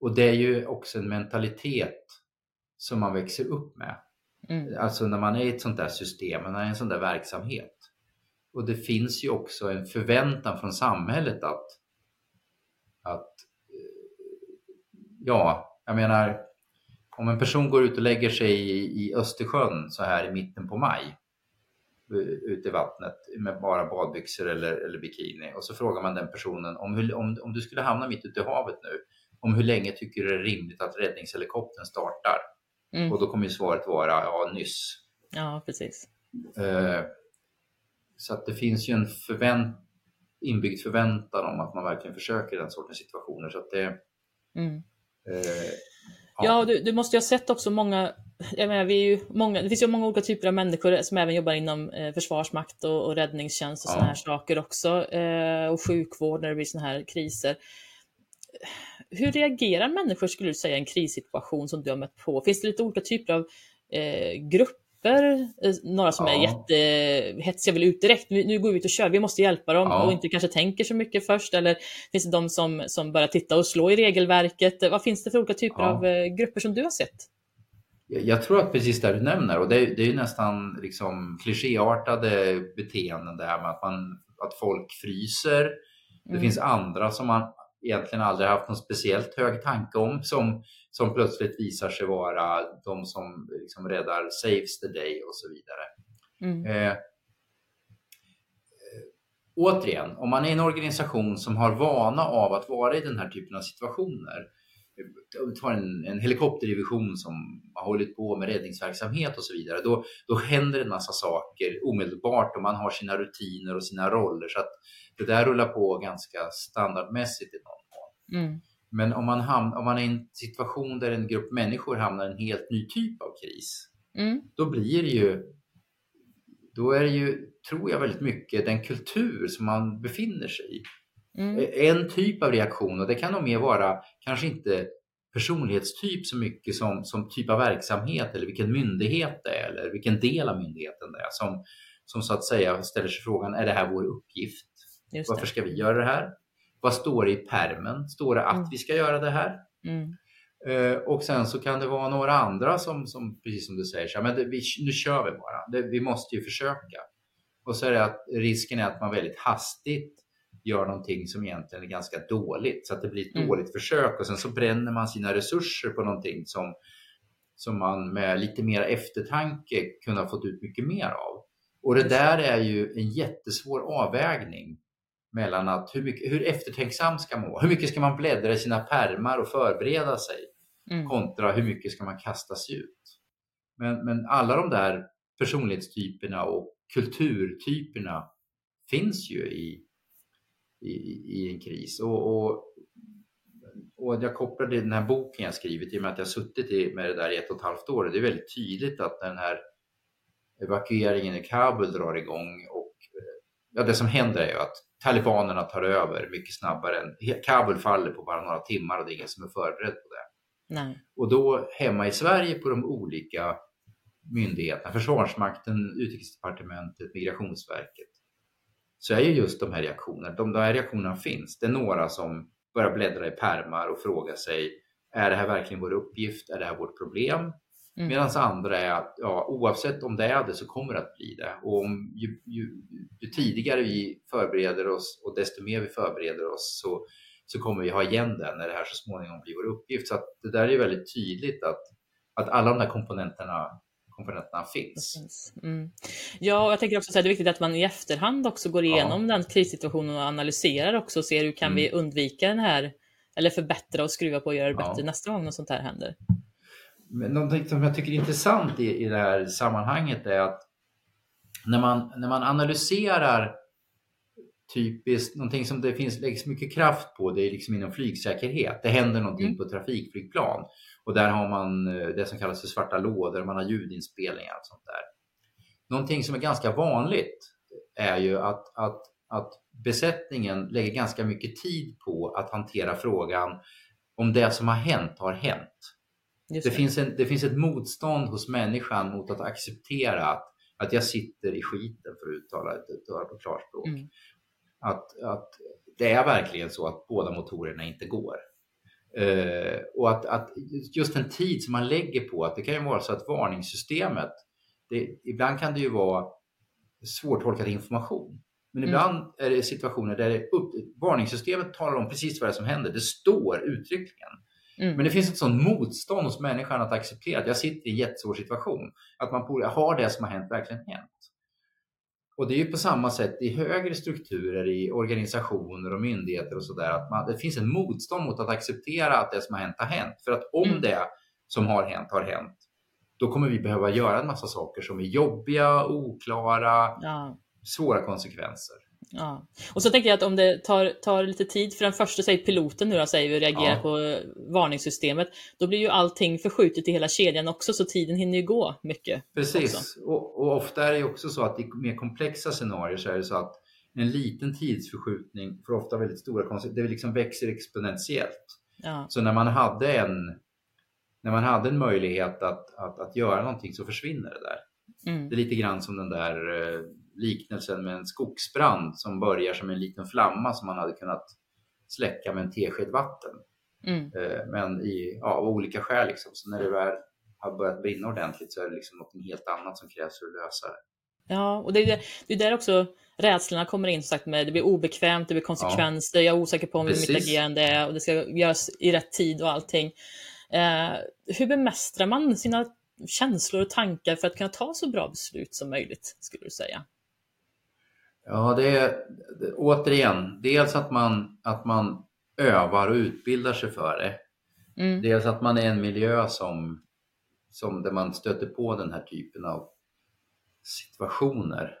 [SPEAKER 3] Och det är ju också en mentalitet som man växer upp med.
[SPEAKER 1] Mm.
[SPEAKER 3] Alltså när man är i ett sånt där system, när man är i en sån där verksamhet. Och det finns ju också en förväntan från samhället att, att eh, ja, jag menar, om en person går ut och lägger sig i, i Östersjön så här i mitten på maj, eh, ute i vattnet med bara badbyxor eller, eller bikini och så frågar man den personen om, hur, om, om du skulle hamna mitt ute i havet nu, om hur länge tycker du det är rimligt att räddningshelikoptern startar?
[SPEAKER 1] Mm.
[SPEAKER 3] Och då kommer ju svaret vara ja, nyss.
[SPEAKER 1] Ja, precis.
[SPEAKER 3] Eh, så att det finns ju en förvänt, inbyggd förväntan om att man verkligen försöker i den sortens situationer. Så att det,
[SPEAKER 1] Mm.
[SPEAKER 3] eh,
[SPEAKER 1] Ja, och du, du måste ju ha sett också många, jag menar, vi är ju många, det finns ju många olika typer av människor som även jobbar inom eh, försvarsmakt och, och räddningstjänst och
[SPEAKER 3] Ja.
[SPEAKER 1] sådana här saker också. Eh, och sjukvård när det blir sådana här kriser. Hur reagerar människor, skulle du säga, i en krissituation som du har mött på? Finns det lite olika typer av eh, grupper? Eh, några som är
[SPEAKER 3] Ja.
[SPEAKER 1] jättehetsiga, vill ut direkt. Nu, nu går vi ut och kör, vi måste hjälpa dem
[SPEAKER 3] Ja.
[SPEAKER 1] och inte kanske tänker så mycket först. Eller finns det de som, som börjar titta och slå i regelverket? Vad finns det för olika typer
[SPEAKER 3] Ja.
[SPEAKER 1] av eh, grupper som du har sett?
[SPEAKER 3] Jag jag tror att precis det du nämner, och det är, det är ju nästan liksom klichéartade beteenden det här med att, man, att folk fryser. Det
[SPEAKER 1] Mm.
[SPEAKER 3] finns andra som man egentligen aldrig haft någon speciellt hög tanke om som, som plötsligt visar sig vara de som liksom räddar saves the day och så vidare.
[SPEAKER 1] Mm.
[SPEAKER 3] Eh, eh, återigen, om man är en organisation som har vana av att vara i den här typen av situationer tar en, en helikopterdivision som har hållit på med räddningsverksamhet och så vidare, då, då händer en massa saker omedelbart och man har sina rutiner och sina roller. Så att det där rullar på ganska standardmässigt i någon mån. Mm. Men om man, hamn, om man är i en situation där en grupp människor hamnar i en helt ny typ av kris, mm. då blir det ju, då är det ju, tror jag, väldigt mycket den kultur som man befinner sig i. Mm. En typ av reaktion och det kan nog mer vara kanske inte personlighetstyp så mycket som, som typ av verksamhet eller vilken myndighet det är eller vilken del av myndigheten det är som, som så att säga ställer sig frågan, är det här vår uppgift? Varför ska vi göra det här? Vad står det i permen? Står det att mm. vi ska göra det här? Mm. Uh, och sen så kan det vara några andra som, som precis som du säger, så, men det, vi, nu kör vi bara. Det, vi måste ju försöka. Och så är det att risken är att man väldigt hastigt gör någonting som egentligen är ganska dåligt så att det blir ett mm. dåligt försök och sen så bränner man sina resurser på någonting som, som man med lite mer eftertanke kunde ha fått ut mycket mer av. Och det där är ju en jättesvår avvägning mellan att hur, mycket, hur eftertänksam ska man vara? Hur mycket ska man bläddra i sina permar och förbereda sig? Mm. Kontra hur mycket ska man kasta sig ut? Men, men alla de där personlighetstyperna och kulturtyperna finns ju i, i, i en kris. Och, och, och jag kopplade den här boken jag skrivit i och med att jag suttit med det där i ett och ett halvt år. Det är väldigt tydligt att den här evakueringen i Kabul drar igång och ja, det som händer är ju att talibanerna tar över mycket snabbare än Kabul faller på bara några timmar och det är ingen som är förberedd på det. Nej. Och då hemma i Sverige på de olika myndigheterna, Försvarsmakten, Utrikesdepartementet, Migrationsverket, så är ju just de här reaktionerna, de där reaktionerna finns. Det är några som börjar bläddra i permar och fråga sig, är det här verkligen vår uppgift? Är det här vårt problem? Mm. Medan andra är att ja, oavsett om det är det så kommer det att bli det. Och om, ju, ju, ju, tidigare vi förbereder oss och desto mer vi förbereder oss så, så kommer vi ha igen det när det här så småningom blir vår uppgift. Så det där är väldigt tydligt att, att alla de där komponenterna komponenterna finns.
[SPEAKER 1] Mm. Ja, och jag tänker också att det är viktigt att man i efterhand också går igenom ja. den krissituationen och analyserar också och ser hur kan mm. vi undvika den här eller förbättra och skruva på och göra det bättre ja. nästa gång något sånt här händer.
[SPEAKER 3] Men någonting som jag tycker är intressant i, i det här sammanhanget är att när man, när man analyserar typiskt, någonting som det finns, läggs mycket kraft på, det är liksom inom flygsäkerhet. Det händer någonting mm. på trafikflygplan och där har man eh, det som kallas för svarta lådor, man har ljudinspelningar och sånt där. Någonting som är ganska vanligt är ju att, att, att besättningen lägger ganska mycket tid på att hantera frågan om det som har hänt har hänt. Det. Det, finns en, det finns ett motstånd hos människan mot att acceptera att, att jag sitter i skiten för att uttala, uttala på klarspråk. Mm. Att, att det är verkligen så att båda motorerna inte går. Eh, och att, att, just den tid som man lägger på att det kan ju vara så att varningssystemet, det, ibland kan det ju vara svårtolkad information. Men mm. ibland är det situationer där det upp, varningssystemet talar om precis vad det är som händer. Det står uttryckligen. Mm. Men det finns ett sånt motstånd hos människan att acceptera att jag sitter i en jättesvår situation. Att man har det som har hänt verkligen hänt? Och det är ju på samma sätt i högre strukturer, i organisationer och myndigheter och sådär, att man, det finns en motstånd mot att acceptera att det som har hänt har hänt. För att om mm. det som har hänt har hänt, då kommer vi behöva göra en massa saker som är jobbiga, oklara, ja. svåra konsekvenser.
[SPEAKER 1] Ja. Och så tänker jag att om det tar, tar lite tid för den första, säg piloten nu då, säger vi, reagerar ja. på varningssystemet, då blir ju allting förskjutet i hela kedjan också, så tiden hinner ju gå mycket.
[SPEAKER 3] Precis, och, och, ofta är det också så att i mer komplexa scenarier så är det så att en liten tidsförskjutning får ofta väldigt stora konsekvenser, det liksom växer exponentiellt. Ja. Så när man hade en när man hade en möjlighet att, att, att göra någonting så försvinner det där. Mm. Det är lite grann som den där eh, liknelsen med en skogsbrand som börjar som en liten flamma som man hade kunnat släcka med en tesked vatten. Mm. Eh, men i, ja, av olika skäl, liksom. så när det väl har börjat brinna ordentligt så är det liksom något helt annat som krävs för att lösa det.
[SPEAKER 1] Ja, och det är, det är där också rädslorna kommer in, sagt med det blir obekvämt, det blir konsekvenser, ja. jag är osäker på om Precis. mitt agerande är och det ska göras i rätt tid och allting. Eh, hur bemästrar man sina känslor och tankar för att kunna ta så bra beslut som möjligt, skulle du säga?
[SPEAKER 3] Ja, det är återigen, dels att man, att man övar och utbildar sig för det. Mm. Dels att man är en miljö som, som där man stöter på den här typen av situationer.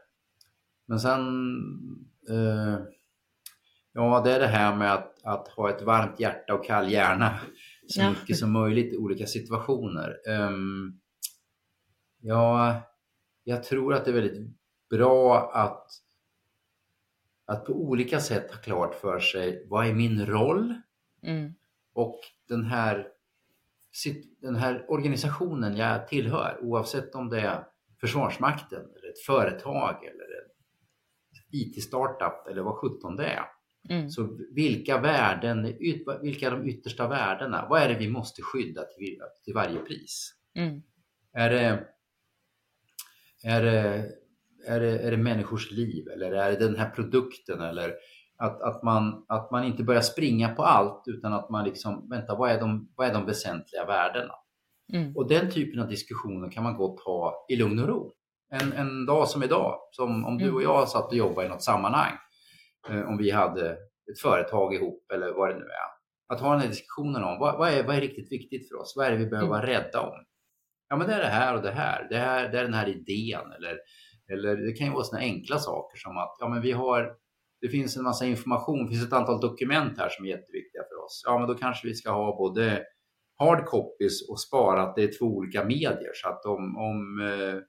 [SPEAKER 3] Men sen, eh, ja det är det här med att, att ha ett varmt hjärta och kall hjärna så ja. mycket som möjligt i olika situationer. Um, ja, jag tror att det är väldigt bra att, att på olika sätt ha klart för sig vad är min roll? Mm. Och den här, den här organisationen jag tillhör, oavsett om det är Försvarsmakten eller ett företag eller en IT-startup eller vad sjutton det är. Mm. Så vilka värden, vilka är de yttersta värdena? Vad är det vi måste skydda till, till varje pris? Mm. Är, det, är, det, är, det, är det människors liv eller är det den här produkten eller att, att, man, att man inte börjar springa på allt utan att man liksom, vänta, vad är de, vad är de väsentliga värdena? Mm. Och den typen av diskussioner kan man gott ha i lugn och ro. En, en dag som idag, som om du och mm. jag satt och jobbade i något sammanhang, eh, om vi hade ett företag ihop eller vad det nu är. Att ha den här diskussionen om vad, vad, är, vad är riktigt viktigt för oss? Vad är det vi behöver vara mm. rädda om? Ja, men det är det här och det här. Det, här, det är den här idén. Eller, eller det kan ju vara sådana enkla saker som att ja, men vi har det finns en massa information, det finns ett antal dokument här som är jätteviktiga för oss. Ja, men då kanske vi ska ha både hard copies och sparat det i två olika medier så att om, om, eh,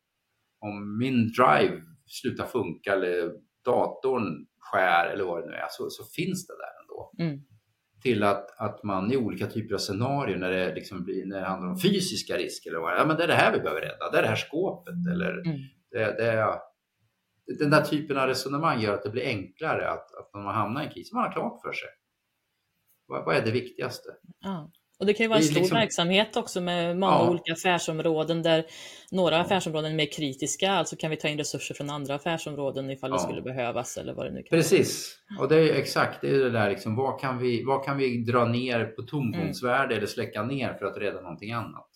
[SPEAKER 3] om min drive slutar funka eller datorn skär eller vad det nu är så, så finns det där ändå. Mm. Till att, att man i olika typer av scenarier när det, liksom blir, när det handlar om fysiska risker eller vad är, ja, men det är det här vi behöver rädda, det är det här skåpet eller mm. Det, det den där typen av resonemang gör att det blir enklare att, att när man hamnar i en kris, man har klart för sig. Vad, vad är det viktigaste?
[SPEAKER 1] Ja. Och det kan ju vara en stor liksom... verksamhet också med många ja. olika affärsområden där några affärsområden är mer kritiska, alltså kan vi ta in resurser från andra affärsområden ifall ja. det skulle behövas eller vad det nu kan
[SPEAKER 3] Precis, vara. och det är exakt det, är det där liksom, vad kan vi, vad kan vi dra ner på tomgångsvärde mm. eller släcka ner för att rädda någonting annat?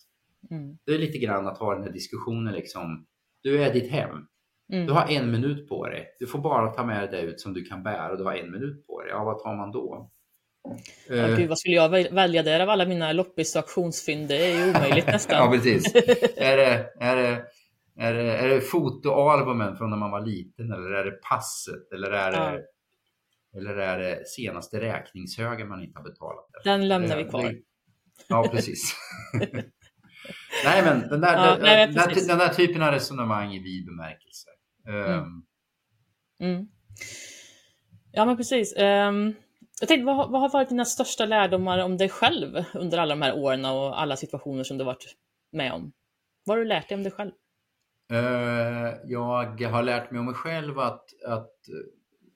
[SPEAKER 3] Mm. Det är lite grann att ha den här diskussionen liksom, du är ditt hem. Mm. Du har en minut på dig. Du får bara ta med dig det ut som du kan bära och du har en minut på dig. Ja, vad tar man då?
[SPEAKER 1] Ja, uh, gud, vad skulle jag välja där av alla mina loppis och auktionsfynd? Det är ju omöjligt nästan.
[SPEAKER 3] ja, precis. är, det, är, det, är, det, är det fotoalbumen från när man var liten eller är det passet eller är det, ja. eller är det senaste räkningshögen man inte har betalat?
[SPEAKER 1] Den lämnar vi kvar.
[SPEAKER 3] Ja, precis. nej, men den där, ja, den, nej, den, där, den, där, typen av resonemang i vid bemärkelse. Mm.
[SPEAKER 1] Um. Mm. Ja, men precis. Um, jag tänkte, vad, vad, har varit dina största lärdomar om dig själv under alla de här åren och alla situationer som du varit med om? Vad har du lärt dig om dig själv?
[SPEAKER 3] Uh, jag har lärt mig om mig själv att, att,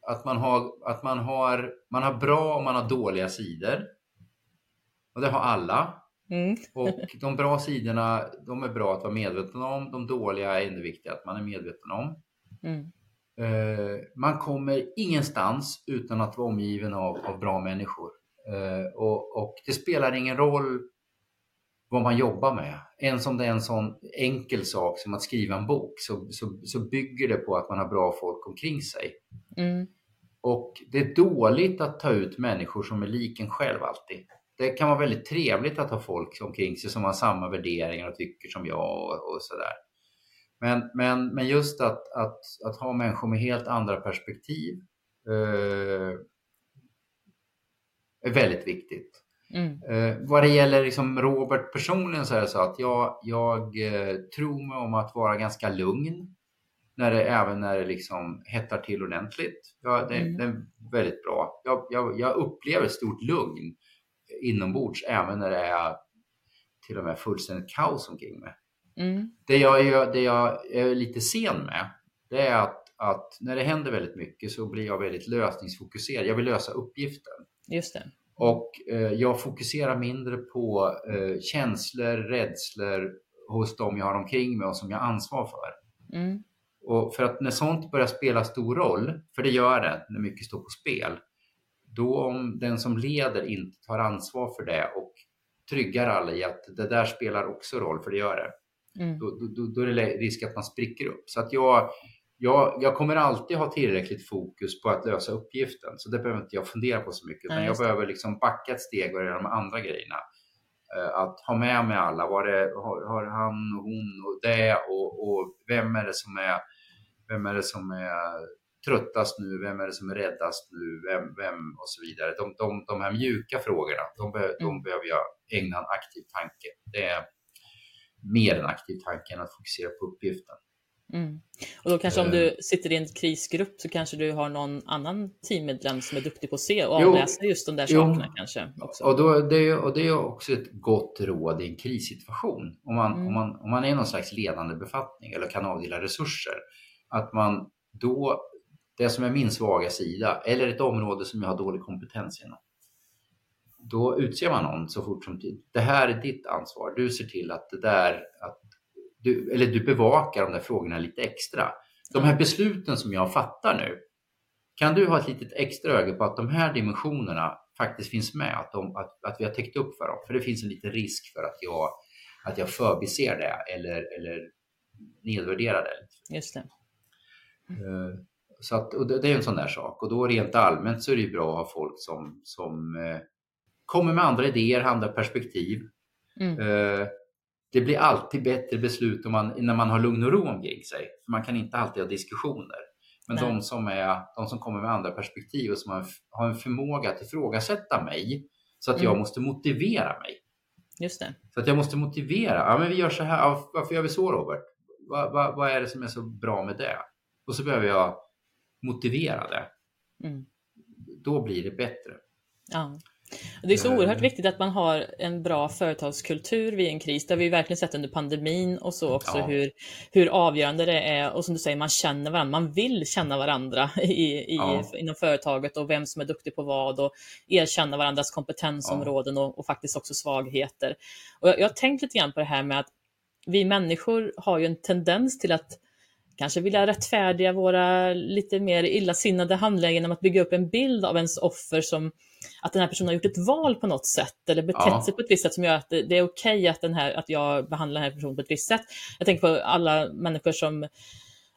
[SPEAKER 3] att, man, har, att man, har, man har bra och man har dåliga sidor. Och det har alla. Mm. och de bra sidorna, de är bra att vara medveten om. De dåliga är ännu viktigare att man är medveten om. Mm. Eh, man kommer ingenstans utan att vara omgiven av, av bra människor. Eh, och, och, det spelar ingen roll vad man jobbar med. Ens om det är en sån enkel sak som att skriva en bok så, så, så bygger det på att man har bra folk omkring sig. Mm. Och det är dåligt att ta ut människor som är lik en själv alltid. Det kan vara väldigt trevligt att ha folk omkring sig som har samma värderingar och tycker som jag och, och sådär. Men, men, men just att, att, att ha människor med helt andra perspektiv eh, är väldigt viktigt. Mm. Eh, vad det gäller liksom Robert personligen så är det så att jag, jag eh, tror mig om att vara ganska lugn. När det, även när det liksom hettar till ordentligt. Ja, det, mm. det är väldigt bra. Jag, jag, jag upplever stort lugn inombords även när det är till och med fullständigt kaos omkring mig. Mm. Det, jag, det jag är lite sen med, det är att, att när det händer väldigt mycket så blir jag väldigt lösningsfokuserad. Jag vill lösa uppgiften.
[SPEAKER 1] Just det.
[SPEAKER 3] Och eh, jag fokuserar mindre på eh, känslor, rädslor hos de jag har omkring mig och som jag har ansvar för. Mm. Och för att när sånt börjar spela stor roll, för det gör det när mycket står på spel, då om den som leder inte tar ansvar för det och tryggar alla i att det där spelar också roll, för det gör det, Mm. Då, då, då, är det risk att man spricker upp. Så att jag, jag, jag kommer alltid ha tillräckligt fokus på att lösa uppgiften. Så det behöver inte jag fundera på så mycket. Utan jag behöver liksom backa ett steg och göra de andra grejerna. Eh, att ha med mig alla. Var det, har, har han och hon och det och, och vem är det som är vem är det som är tröttast nu? Vem är det som är räddast nu? Vem, vem och så vidare. De, de, de här mjuka frågorna, de, be, de mm. behöver jag ägna en aktiv tanke. Det är mer en aktiv tanke än att fokusera på uppgiften.
[SPEAKER 1] Mm. Och då kanske om du eh. sitter i en krisgrupp så kanske du har någon annan teammedlem som är duktig på att se och avläsa just de där sakerna jo. kanske. Också.
[SPEAKER 3] Och, då, det är, och det är också ett gott råd i en krissituation. Om man, mm. om, man, om man är någon slags ledande befattning eller kan avdela resurser. Att man då, det som är min svaga sida eller ett område som jag har dålig kompetens inom. Då utser man någon så fort som tid. Det här är ditt ansvar. Du ser till att det där, att du, eller du bevakar de där frågorna lite extra. De här besluten som jag fattar nu, kan du ha ett litet extra öga på att de här dimensionerna faktiskt finns med, att, de, att, att vi har täckt upp för dem? För det finns en liten risk för att jag, att jag förbiser det eller, eller nedvärderar det.
[SPEAKER 1] Just det.
[SPEAKER 3] Så att, och det, det är en sån där sak. Och då rent allmänt så är det ju bra att ha folk som, som eh, kommer med andra idéer, andra perspektiv. Mm. Eh, det blir alltid bättre beslut om man, när man har lugn och ro omkring sig. För man kan inte alltid ha diskussioner. Men de som, är, de som kommer med andra perspektiv och som har, har en förmåga att ifrågasätta mig så att mm. jag måste motivera mig.
[SPEAKER 1] Just det.
[SPEAKER 3] Så att jag måste motivera. Ja, men vi gör så här. Varför gör vi så Robert? Vad, vad, vad är det som är så bra med det? Och så behöver jag motivera det. Mm. Då blir det bättre.
[SPEAKER 1] Ja. Det är så oerhört viktigt att man har en bra företagskultur vid en kris. Det har vi verkligen sett under pandemin och så också ja. hur, hur avgörande det är. Och som du säger, man känner varandra. Man vill känna varandra i, i, ja. inom företaget och vem som är duktig på vad och erkänna varandras kompetensområden ja. och, och, faktiskt också svagheter. Och jag, jag har tänkt lite grann på det här med att vi människor har ju en tendens till att kanske vilja rättfärdiga våra lite mer illasinnade handlingar genom att bygga upp en bild av ens offer som att den här personen har gjort ett val på något sätt eller betett ja. sig på ett visst sätt som gör att det, det är okej okay att, att jag behandlar den här personen på ett visst sätt. Jag tänker på alla människor som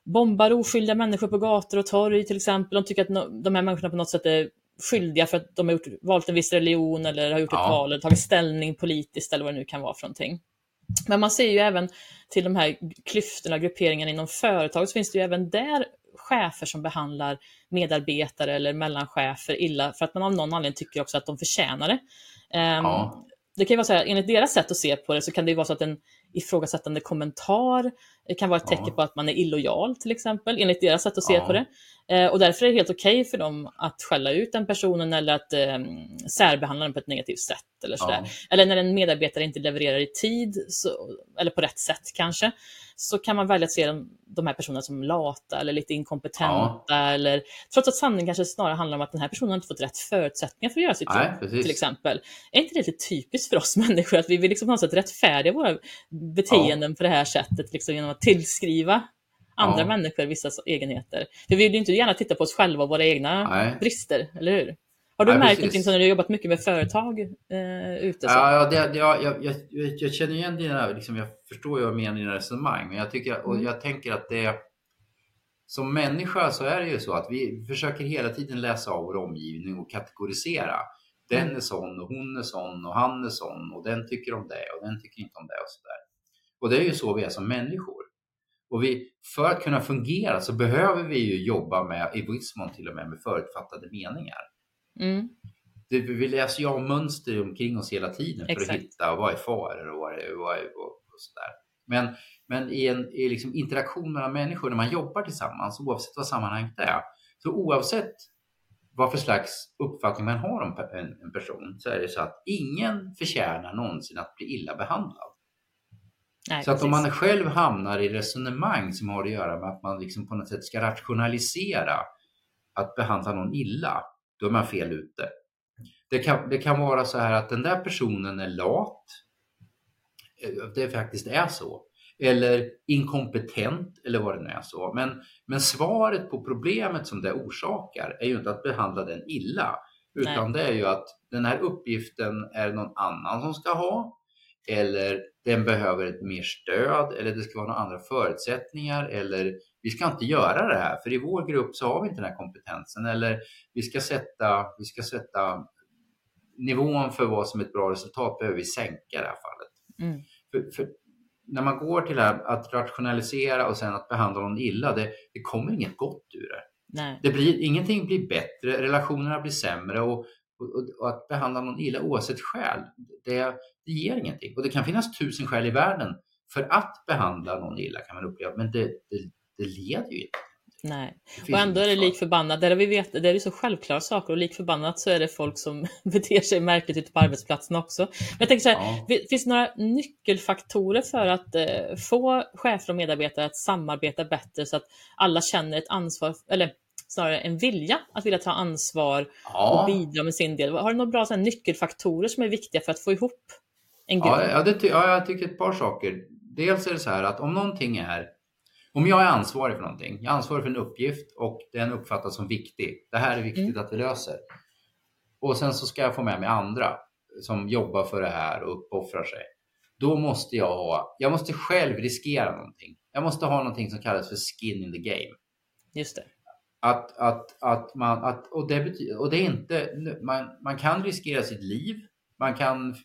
[SPEAKER 1] bombar oskyldiga människor på gator och torg till exempel. De tycker att no, de här människorna på något sätt är skyldiga för att de har gjort, valt en viss religion eller har gjort ja. ett val eller tagit ställning politiskt eller vad det nu kan vara för någonting. Men man ser ju även till de här klyftorna, grupperingarna inom företag, så finns det ju även där chefer som behandlar medarbetare eller mellanchefer illa för att man av någon anledning tycker också att de förtjänar det. Ehm, ja. Det kan ju vara så här, enligt deras sätt att se på det så kan det ju vara så att en ifrågasättande kommentar kan vara ett tecken ja. på att man är illojal till exempel, enligt deras sätt att se ja. på det. Eh, och därför är det helt okej okay för dem att skälla ut den personen eller att eh, särbehandla den på ett negativt sätt. Eller, sådär. Ja. eller när en medarbetare inte levererar i tid, så, eller på rätt sätt kanske, så kan man välja att se de, de här personerna som lata eller lite inkompetenta. Eller, trots att sanningen kanske snarare handlar om att den här personen inte fått rätt förutsättningar för att göra sitt jobb. Till exempel. Är inte det lite typiskt för oss människor att vi vill liksom på något sätt rättfärdiga våra beteenden ja. på det här sättet liksom genom att tillskriva andra ja. människor vissa egenheter. För vi vill ju inte gärna titta på oss själva och våra egna Nej. brister, eller hur? Har du Nej, märkt någonting när du har jobbat mycket med företag eh, ute? Så?
[SPEAKER 3] Ja, det, det, jag, jag, jag, känner igen dina, liksom, jag förstår ju vad du menar i dina resonemang, men jag, tycker, och mm. jag tänker att det som människa så är det ju så att vi försöker hela tiden läsa av vår omgivning och kategorisera. Den mm. är sån och hon är sån och han är sån och den tycker om det och den tycker inte om det och sådär. Och det är ju så vi är som människor. Och vi, för att kunna fungera så behöver vi ju jobba med, i viss mån till och med, med förutfattade meningar. Mm. Det, vi läser ju av mönster omkring oss hela tiden för Exakt. att hitta vad är faror och vad är, vad är och, och sådär. Men, men i en i liksom interaktion mellan människor när man jobbar tillsammans, oavsett vad sammanhanget är, så oavsett vad för slags uppfattning man har om en, en person så är det så att ingen förtjänar någonsin att bli illa behandlad. Nej, så att om man själv hamnar i resonemang som har att göra med att man liksom på något sätt ska rationalisera att behandla någon illa, då är man fel ute. Det kan, det kan vara så här att den där personen är lat, eh, det faktiskt är så, eller inkompetent eller vad det nu är så. Men, men svaret på problemet som det orsakar är ju inte att behandla den illa, utan Nej. det är ju att den här uppgiften är någon annan som ska ha eller den behöver ett mer stöd eller det ska vara några andra förutsättningar eller vi ska inte göra det här för i vår grupp så har vi inte den här kompetensen eller vi ska sätta, vi ska sätta nivån för vad som är ett bra resultat behöver vi sänka i det här fallet.
[SPEAKER 1] Mm.
[SPEAKER 3] För, för när man går till det här att rationalisera och sen att behandla någon illa, det, det kommer inget gott ur det.
[SPEAKER 1] Nej.
[SPEAKER 3] det blir, ingenting blir bättre, relationerna blir sämre och, och, och att behandla någon illa oavsett skäl, det, det ger ingenting. Och det kan finnas tusen skäl i världen för att behandla någon illa kan man uppleva, men det, det, det leder ju inte.
[SPEAKER 1] Nej. Och ändå är det lik förbannat, där vi vet, där är det så självklara saker och lik förbannat så är det folk som beter sig märkligt ute på arbetsplatsen också. Men jag tänker så här,
[SPEAKER 3] Ja.
[SPEAKER 1] finns det några nyckelfaktorer för att eh, få chefer och medarbetare att samarbeta bättre så att alla känner ett ansvar, eller snarare en vilja att vilja ta ansvar och
[SPEAKER 3] Ja,
[SPEAKER 1] bidra med sin del? Har du några bra så här, nyckelfaktorer som är viktiga för att få ihop en grupp?
[SPEAKER 3] ja, ja, ja, jag tycker ett par saker. Dels är det så här att om någonting är om jag är ansvarig för någonting, jag är ansvarig för en uppgift och den uppfattas som viktig. Det här är viktigt
[SPEAKER 1] Mm.
[SPEAKER 3] att vi löser. Och sen så ska jag få med mig andra som jobbar för det här och uppoffrar sig. Då måste jag ha, jag måste själv riskera någonting. Jag måste ha någonting som kallas för skin in the game.
[SPEAKER 1] Just det.
[SPEAKER 3] Att, att, att man, att, och, det betyder, och det är inte, man, man kan riskera sitt liv. Man kan,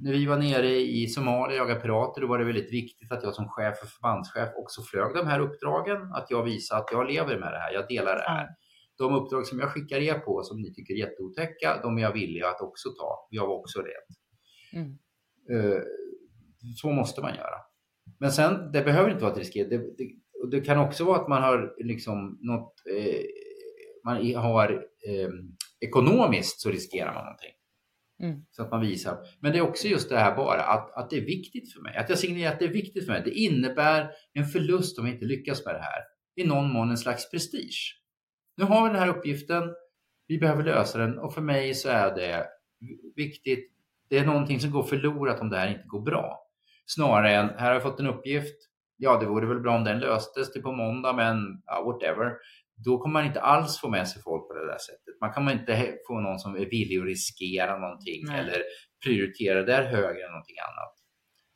[SPEAKER 3] när vi var nere i Somalia och jagade pirater, då var det väldigt viktigt att jag som chef och förbandschef också flög de här uppdragen. Att jag visar att jag lever med det här, jag delar det här. De uppdrag som jag skickar er på som ni tycker är jätteotäcka, de är jag villig att också ta. Jag var också rädd.
[SPEAKER 1] Mm.
[SPEAKER 3] Eh, Så måste man göra. Men sen, det behöver inte vara ett riskerat. Det, det, och det kan också vara att man har liksom något, eh, man har eh, ekonomiskt så riskerar man någonting.
[SPEAKER 1] Mm.
[SPEAKER 3] Så att man visar. Men det är också just det här bara att, att det är viktigt för mig. Att jag signalerar att det är viktigt för mig. Det innebär en förlust om jag inte lyckas med det här. I någon mån en slags prestige. Nu har vi den här uppgiften. Vi behöver lösa den och för mig så är det viktigt. Det är någonting som går förlorat om det här inte går bra. Snarare än, här har jag fått en uppgift. Ja, det vore väl bra om den löstes till på måndag, men ja, whatever. Då kommer man inte alls få med sig folk på det där sättet. Man kan inte få någon som är villig att riskera någonting
[SPEAKER 1] Nej.
[SPEAKER 3] eller prioritera det högre än någonting annat.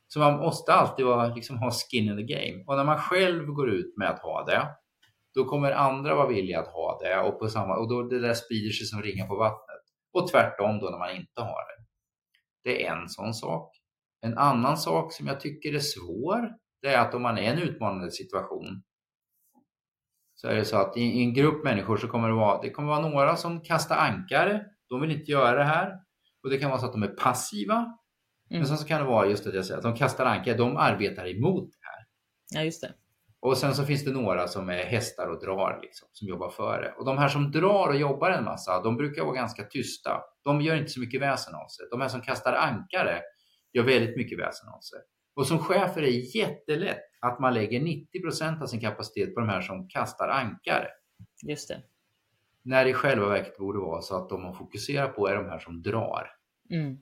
[SPEAKER 3] Så man måste alltid vara, liksom, ha skin in the game. Och när man själv går ut med att ha det, då kommer andra vara villiga att ha det och, på samma, och då det där sprider sig som ringar på vattnet. Och tvärtom då när man inte har det. Det är en sån sak. En annan sak som jag tycker är svår, det är att om man är i en utmanande situation så är det så att i, en grupp människor så kommer det vara, det kommer vara några som kastar ankare. De vill inte göra det här. Och det kan vara så att de är passiva.
[SPEAKER 1] Mm.
[SPEAKER 3] Men sen så kan det vara just att jag säger att de kastar ankare, de arbetar emot det här.
[SPEAKER 1] Ja, just det.
[SPEAKER 3] Och sen så finns det några som är hästar och drar, liksom, som jobbar före. Och de här som drar och jobbar en massa, de brukar vara ganska tysta. De gör inte så mycket väsen av sig. De här som kastar ankare gör väldigt mycket väsen av sig. Och som chef är det jättelätt att man lägger 90% av sin kapacitet på de här som kastar ankare.
[SPEAKER 1] Just det.
[SPEAKER 3] När det i själva verket borde vara så att de man fokuserar på är de här som drar.
[SPEAKER 1] Mm.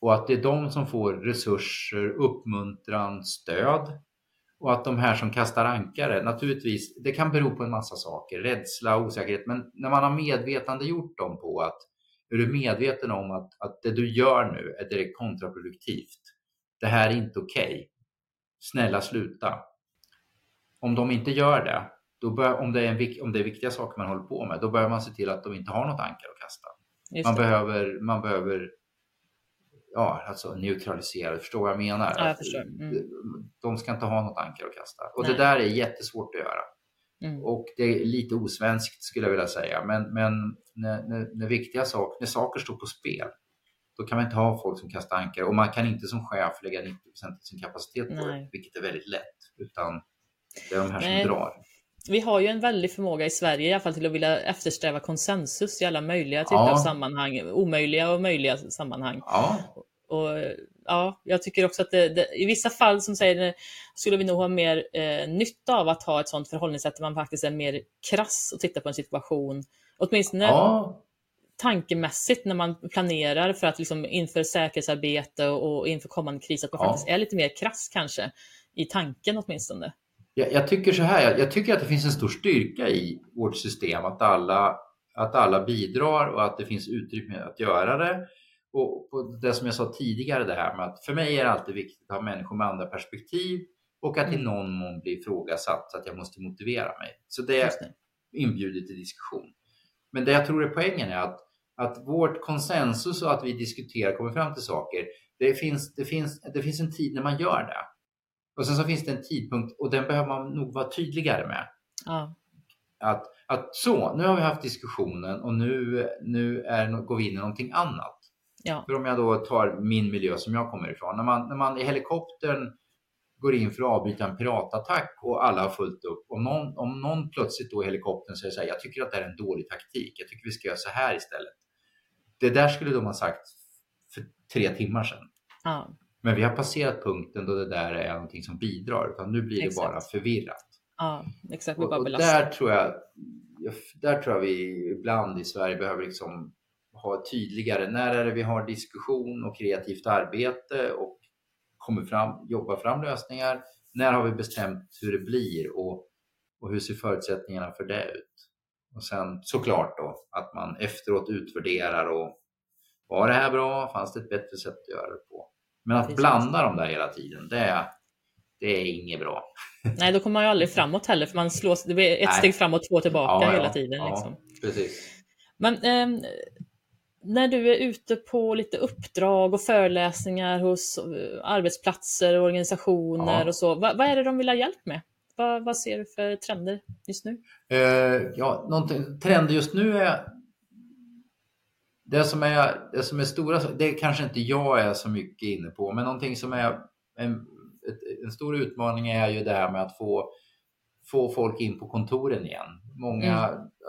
[SPEAKER 3] Och att det är de som får resurser, uppmuntran, stöd. Och att de här som kastar ankare, naturligtvis, det kan bero på en massa saker, rädsla, osäkerhet, men när man har medvetande gjort dem på att är du medveten om att, att det du gör nu är direkt kontraproduktivt. Det här är inte okej. Snälla sluta. Om de inte gör det, då bör, om, det är en, om det är viktiga saker man håller på med, då bör man se till att de inte har något ankare att kasta. Man behöver, man behöver ja, alltså neutralisera, förstår vad jag menar?
[SPEAKER 1] Ja, jag förstår. Mm.
[SPEAKER 3] De ska inte ha något ankare att kasta. Och
[SPEAKER 1] Nej.
[SPEAKER 3] det där är jättesvårt att göra.
[SPEAKER 1] Mm.
[SPEAKER 3] Och det är lite osvenskt skulle jag vilja säga. Men, men när, när, när viktiga saker, när saker står på spel, då kan man inte ha folk som kastar ankare. Och man kan inte som chef lägga 90% av sin kapacitet på
[SPEAKER 1] Nej.
[SPEAKER 3] det, vilket är väldigt lätt. Utan det är de här
[SPEAKER 1] Nej.
[SPEAKER 3] som drar.
[SPEAKER 1] Vi har ju en väldig förmåga i Sverige i alla fall till att vilja eftersträva konsensus i alla möjliga typer
[SPEAKER 3] Ja.
[SPEAKER 1] av sammanhang. Omöjliga och möjliga sammanhang.
[SPEAKER 3] Ja,
[SPEAKER 1] Och ja, jag tycker också att det, det, i vissa fall som säger skulle vi nog ha mer eh, nytta av att ha ett sådant förhållningssätt där man faktiskt är mer krass och tittar på en situation. Åtminstone
[SPEAKER 3] ja,
[SPEAKER 1] tankemässigt när man planerar för att liksom inför säkerhetsarbete och, inför kommande kris, att man
[SPEAKER 3] Ja.
[SPEAKER 1] faktiskt är lite mer krass kanske. I tanken åtminstone.
[SPEAKER 3] Jag, jag tycker så här, jag, jag tycker att det finns en stor styrka i vårt system, att alla, att alla bidrar och att det finns utrymme att göra det. Och, och det som jag sa tidigare, det här med att för mig är det alltid viktigt att ha människor med andra perspektiv och att i
[SPEAKER 1] Mm.
[SPEAKER 3] någon mån bli ifrågasatt så att jag måste motivera mig. Så det
[SPEAKER 1] Just det.
[SPEAKER 3] inbjuder till diskussion. Men det jag tror är poängen är att, att vårt konsensus och att vi diskuterar, kommer fram till saker, det finns, det, finns, det finns en tid när man gör det. Och sen så finns det en tidpunkt och den behöver man nog vara tydligare med.
[SPEAKER 1] Ja.
[SPEAKER 3] Att, att så, nu har vi haft diskussionen och nu, nu är, går vi in i någonting annat.
[SPEAKER 1] Ja.
[SPEAKER 3] För om jag då tar min miljö som jag kommer ifrån. När man, när man i helikoptern går in för att avbryta en piratattack och alla har fullt upp. Om någon, om någon plötsligt då i helikoptern säger så här, jag tycker att det är en dålig taktik. Jag tycker vi ska göra så här istället. Det där skulle de ha sagt för tre timmar sedan.
[SPEAKER 1] Ja.
[SPEAKER 3] Men vi har passerat punkten då det där är någonting som bidrar, utan nu blir det
[SPEAKER 1] Exakt.
[SPEAKER 3] bara förvirrat.
[SPEAKER 1] ja, exakt.
[SPEAKER 3] Och, och där, tror jag, där tror jag vi ibland i Sverige behöver liksom ha tydligare, när är det vi har diskussion och kreativt arbete och kommer fram, jobbar fram lösningar? När har vi bestämt hur det blir och, och hur ser förutsättningarna för det ut? Och sen såklart då att man efteråt utvärderar och var det här bra? Fanns det ett bättre sätt att göra det på? Men att blanda dem där hela tiden, det är, det är inget bra.
[SPEAKER 1] Nej, då kommer man ju aldrig framåt heller, för man slås, det blir ett
[SPEAKER 3] Nej.
[SPEAKER 1] steg framåt, två tillbaka
[SPEAKER 3] Ja, ja,
[SPEAKER 1] hela tiden.
[SPEAKER 3] ja.
[SPEAKER 1] Liksom.
[SPEAKER 3] Precis.
[SPEAKER 1] Men ehm, när du är ute på lite uppdrag och föreläsningar hos eh, arbetsplatser och organisationer och så, vad, vad är det de vill ha hjälp med? Vad, vad ser du för trender just nu?
[SPEAKER 3] Eh, ja, någonting, trender just nu är det som är, det som är stora, det kanske inte jag är så mycket inne på, men någonting som är en, en stor utmaning är ju det här med att få, få folk in på kontoren igen. Många,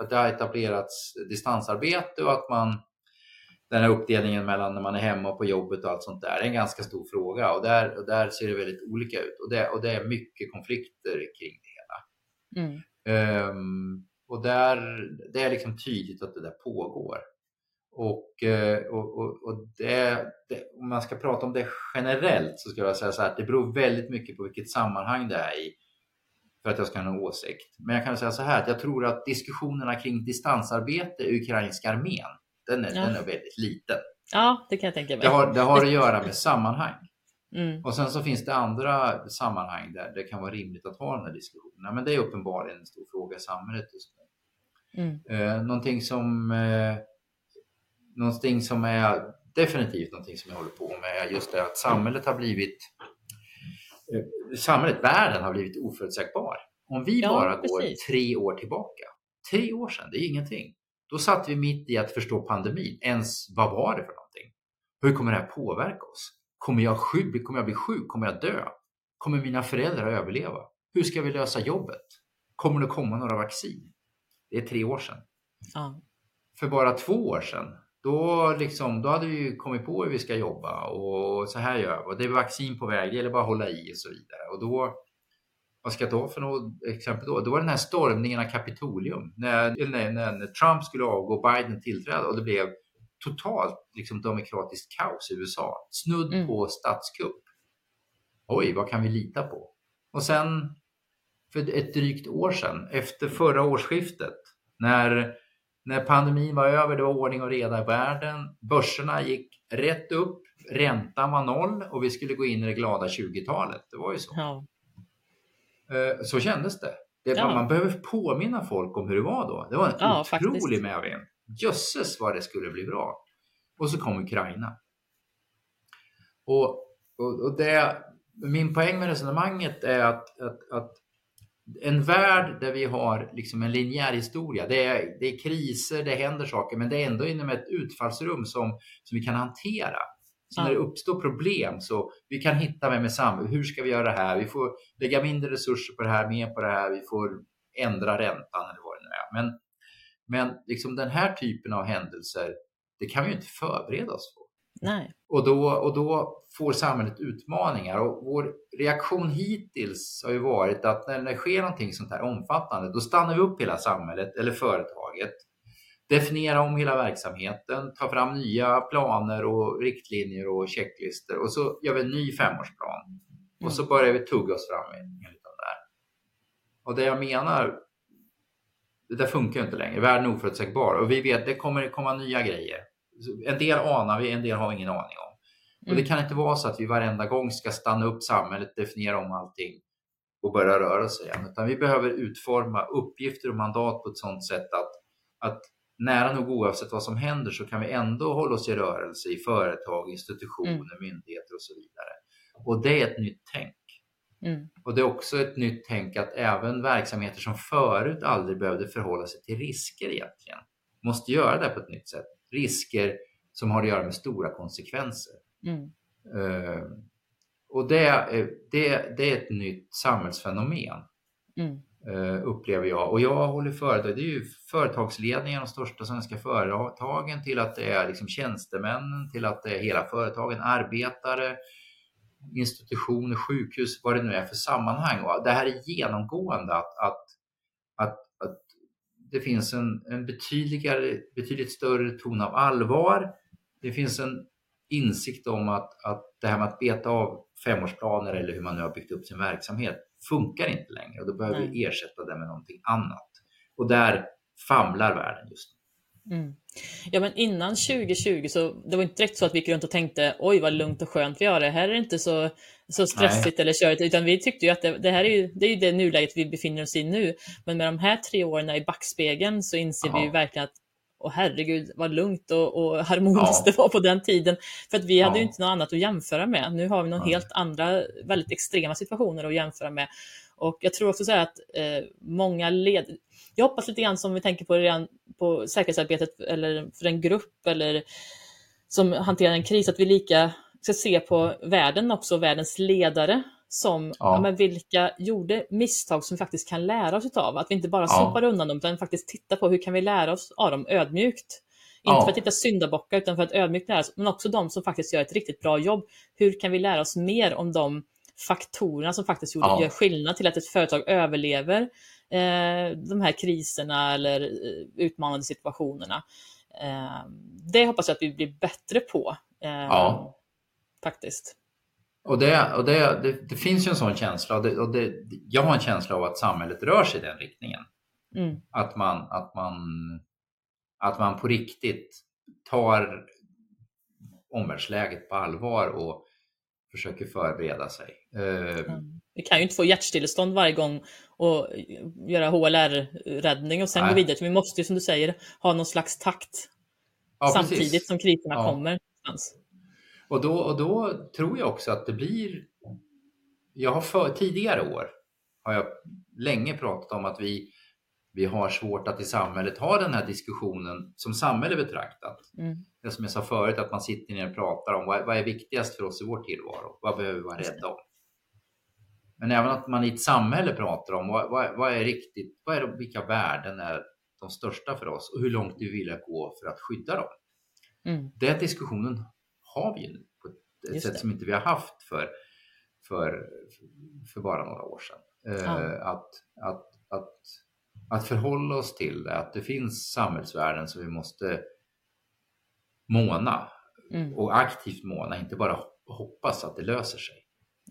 [SPEAKER 3] att det har etablerats distansarbete och att man den här uppdelningen mellan när man är hemma och på jobbet och allt sånt där är en ganska stor fråga och där, och där ser det väldigt olika ut och det, och det är mycket konflikter kring det hela.
[SPEAKER 1] Mm.
[SPEAKER 3] Ehm, och där, det är liksom tydligt att det där pågår. Och, eh, och, och, och det, det, om man ska prata om det generellt så ska jag säga så här att det beror väldigt mycket på vilket sammanhang det är i för att jag ska ha en åsikt. Men jag kan säga så här att jag tror att diskussionerna kring distansarbete i ukrainska armén, den är,
[SPEAKER 1] Ja.
[SPEAKER 3] den är väldigt liten.
[SPEAKER 1] Ja, det kan jag tänka mig.
[SPEAKER 3] Det har, det har att göra med sammanhang.
[SPEAKER 1] Mm.
[SPEAKER 3] Och sen så finns det andra sammanhang där det kan vara rimligt att ha de här diskussionerna. Men det är uppenbarligen en stor fråga i samhället just nu.
[SPEAKER 1] Mm.
[SPEAKER 3] Eh, någonting som eh, någonting som är definitivt någonting som jag håller på med är just det att samhället har blivit eh, samhället, världen har blivit oförutsägbar. Om vi
[SPEAKER 1] Ja,
[SPEAKER 3] bara går
[SPEAKER 1] precis.
[SPEAKER 3] tre år tillbaka, tre år sedan, det är ingenting. Då satt vi mitt i att förstå pandemin. Ens vad var det för någonting? Hur kommer det här påverka oss? Kommer jag, sjuk, kommer jag bli sjuk? Kommer jag dö? Kommer mina föräldrar överleva? Hur ska vi lösa jobbet? Kommer det komma några vaccin? Det är tre år sedan
[SPEAKER 1] Ja.
[SPEAKER 3] för bara två år sedan, då, liksom, då hade vi kommit på hur vi ska jobba och så här gör vi. Och det är vaccin på väg, det gäller bara att hålla i och så vidare. Och då, vad ska jag ta för något exempel då? Då var den här stormningen av Kapitolium, när, när, när, när Trump skulle avgå och Biden tillträda och det blev totalt liksom, demokratiskt kaos i USA. Snudd
[SPEAKER 1] Mm.
[SPEAKER 3] på statskupp. Oj, vad kan vi lita på? Och sen för ett drygt år sedan, efter förra årsskiftet, när, när pandemin var över, det var ordning och reda i världen, börserna gick rätt upp, räntan var noll och vi skulle gå in i det glada 20-talet. Det var ju så.
[SPEAKER 1] Ja.
[SPEAKER 3] Eh, Så kändes det. det
[SPEAKER 1] Ja.
[SPEAKER 3] Man behöver påminna folk om hur det var då. Det var en
[SPEAKER 1] Ja,
[SPEAKER 3] otrolig
[SPEAKER 1] faktiskt.
[SPEAKER 3] medvind. Jösses vad det skulle bli bra. Och så kom Ukraina. Och, och, och det, min poäng med resonemanget är att, att, att en värld där vi har liksom en linjär historia, det är, det är kriser, det händer saker, men det är ändå inom ett utfallsrum som, som vi kan hantera. Så när det uppstår problem så vi kan hitta vem är sam, hur ska vi göra det här? Vi får lägga mindre resurser på det här, mer på det här, vi får ändra räntan eller vad det nu är. Men, men liksom den här typen av händelser, det kan vi ju inte förbereda oss på.
[SPEAKER 1] Nej.
[SPEAKER 3] Och då, och då får samhället utmaningar och vår reaktion hittills har ju varit att när det sker någonting sånt här omfattande, då stannar vi upp hela samhället eller företaget, definierar om hela verksamheten, tar fram nya planer och riktlinjer och checklistor och så gör vi en ny femårsplan. Och så börjar vi tugga oss fram enligt den där. Och det jag menar, det där funkar ju inte längre. Världen är oförutsägbar och vi vet det kommer komma nya grejer. En del anar vi, en del har vi ingen aning om. Och det
[SPEAKER 1] Mm.
[SPEAKER 3] kan inte vara så att vi varenda gång ska stanna upp samhället, definiera om allting och börja röra oss igen. Utan vi behöver utforma uppgifter och mandat på ett sådant sätt att, att nära nog oavsett vad som händer så kan vi ändå hålla oss i rörelse i företag, institutioner, mm. myndigheter och så vidare. Och det är ett nytt tänk. Mm. Och det är också ett nytt tänk att även verksamheter som förut aldrig behövde förhålla sig till risker egentligen måste göra det på ett nytt sätt. Risker som har att göra med stora konsekvenser. Mm. Uh, och det, det, det är ett nytt samhällsfenomen. Mm. Eh, upplever jag. Och jag håller företag, det är ju företagsledningen, de största svenska företagen till att det är liksom tjänstemännen, till att det är hela företagen, arbetare, institutioner, sjukhus, vad det nu är för sammanhang. Och det här är genomgående att, att, att, att det finns en, en betydligt större ton av allvar. Det finns en insikt om att, att det här med att beta av femårsplaner eller hur man nu har byggt upp sin verksamhet funkar inte längre och då behöver Nej. vi ersätta det med någonting annat. Och där famlar världen just nu.
[SPEAKER 1] Mm. Ja, men innan 2020 så det var inte direkt så att vi gick runt och tänkte oj vad lugnt och skönt vi har det. Här är det inte så, så stressigt Nej. eller körigt, utan vi tyckte ju att det, det här är ju det, är ju det nuläget vi befinner oss i nu. Men med de här tre åren i backspegeln så inser Aha. vi ju verkligen att och herregud vad lugnt och, och harmoniskt ja. det var på den tiden. För att vi hade ja. ju inte något annat att jämföra med. Nu har vi några helt andra väldigt extrema situationer att jämföra med. Och jag tror också så att eh, många led... Jag hoppas lite grann som vi tänker på redan på säkerhetsarbetet eller för en grupp eller som hanterar en kris, att vi lika ska se på världen också, världens ledare som ja. Ja, men vilka gjorde misstag som vi faktiskt kan lära oss av. Att vi inte bara ja. sopar undan dem utan faktiskt tittar på hur kan vi lära oss av dem ödmjukt. Inte för att hitta syndabockar utan för att ödmjukt lära oss, men också de som faktiskt gör ett riktigt bra jobb. Hur kan vi lära oss mer om de faktorerna som faktiskt ja. gör skillnad till att ett företag överlever eh, de här kriserna eller eh, utmanande situationerna. Eh, det hoppas jag att vi blir bättre på. Eh, ja. Faktiskt.
[SPEAKER 3] Och, det, och det, det, det, finns ju en sån känsla och, det, och det, jag har en känsla av att samhället rör sig i den riktningen. Mm. Att, man, att, man, att man på riktigt tar omvärldsläget på allvar och försöker förbereda sig.
[SPEAKER 1] Mm. Vi kan ju inte få hjärtstillestånd varje gång och göra HLR-räddning och sen Nej. gå vidare. Vi måste ju som du säger ha någon slags takt ja, samtidigt precis. som kriserna ja. kommer.
[SPEAKER 3] Och då, och då tror jag också att det blir... Jag har för, tidigare år har jag länge pratat om att vi, vi har svårt att i samhället ha den här diskussionen som samhälle betraktat. Mm. Det som jag sa förut, att man sitter ner och pratar om vad, vad är viktigast för oss i vår tillvaro? Vad behöver vi vara rädda om? Men även att man i ett samhälle pratar om vad, vad, vad är riktigt, vad är vilka värden är de största för oss och hur långt vi vill gå för att skydda dem. Mm. Den diskussionen har vi nu på ett Just sätt det. som inte vi har haft för, för, för bara några år sedan. Ja. Uh, att, att, att, att förhålla oss till det, att det finns samhällsvärden som vi måste måna mm. och aktivt måna, inte bara hoppas att det löser sig.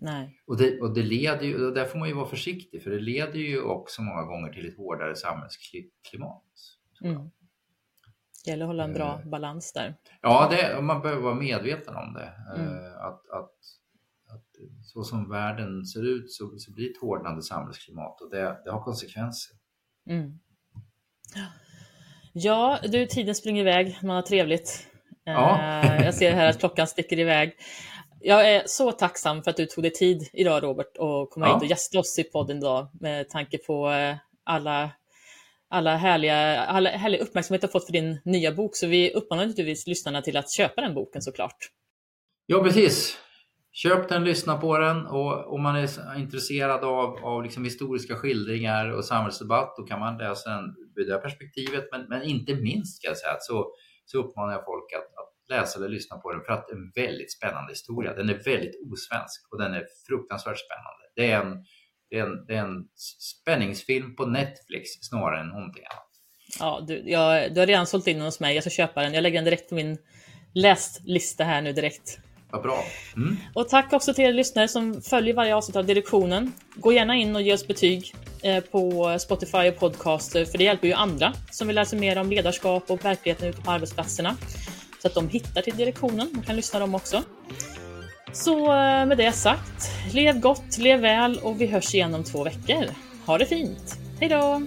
[SPEAKER 3] Nej. Och, det, och det leder ju, och där får man ju vara försiktig för det leder ju också många gånger till ett hårdare samhällsklimat. Mm.
[SPEAKER 1] Det gäller att hålla en bra uh, balans där.
[SPEAKER 3] Ja, det, man behöver vara medveten om det. Mm. Uh, att, att, att, så som världen ser ut så, så blir det ett hårdnande samhällsklimat och det, det har konsekvenser. Mm.
[SPEAKER 1] Ja, du, tiden springer iväg, man har trevligt. Ja. Uh, jag ser här att klockan sticker iväg. Jag är så tacksam för att du tog dig tid idag Robert och komma ja. hit och gästa oss i podden idag med tanke på alla alla härliga, alla härliga uppmärksamhet du har fått för din nya bok. Så vi uppmanar naturligtvis lyssnarna till att köpa den boken såklart.
[SPEAKER 3] Ja, precis. Köp den, lyssna på den och om man är intresserad av, av liksom historiska skildringar och samhällsdebatt då kan man läsa den ur det perspektivet. Men, men inte minst ska jag säga så, så uppmanar jag folk att, att läsa eller lyssna på den för att det är en väldigt spännande historia. Den är väldigt osvensk och den är fruktansvärt spännande. Det är en det är, en, det är en spänningsfilm på Netflix snarare än någonting annat.
[SPEAKER 1] Ja, du, jag, du har redan sålt in den hos mig. Jag ska köpa den. Jag lägger den direkt på min lästlista här nu direkt.
[SPEAKER 3] Vad bra. Mm.
[SPEAKER 1] Och tack också till er lyssnare som följer varje avsnitt av Direktionen. Gå gärna in och ge oss betyg eh, på Spotify och Podcaster, för det hjälper ju andra som vill lära sig mer om ledarskap och verkligheten ute på arbetsplatserna. Så att de hittar till Direktionen och kan lyssna dem också. Så eh, med det sagt, lev gott, lev väl och vi hörs igen om två veckor. Ha det fint! Hejdå!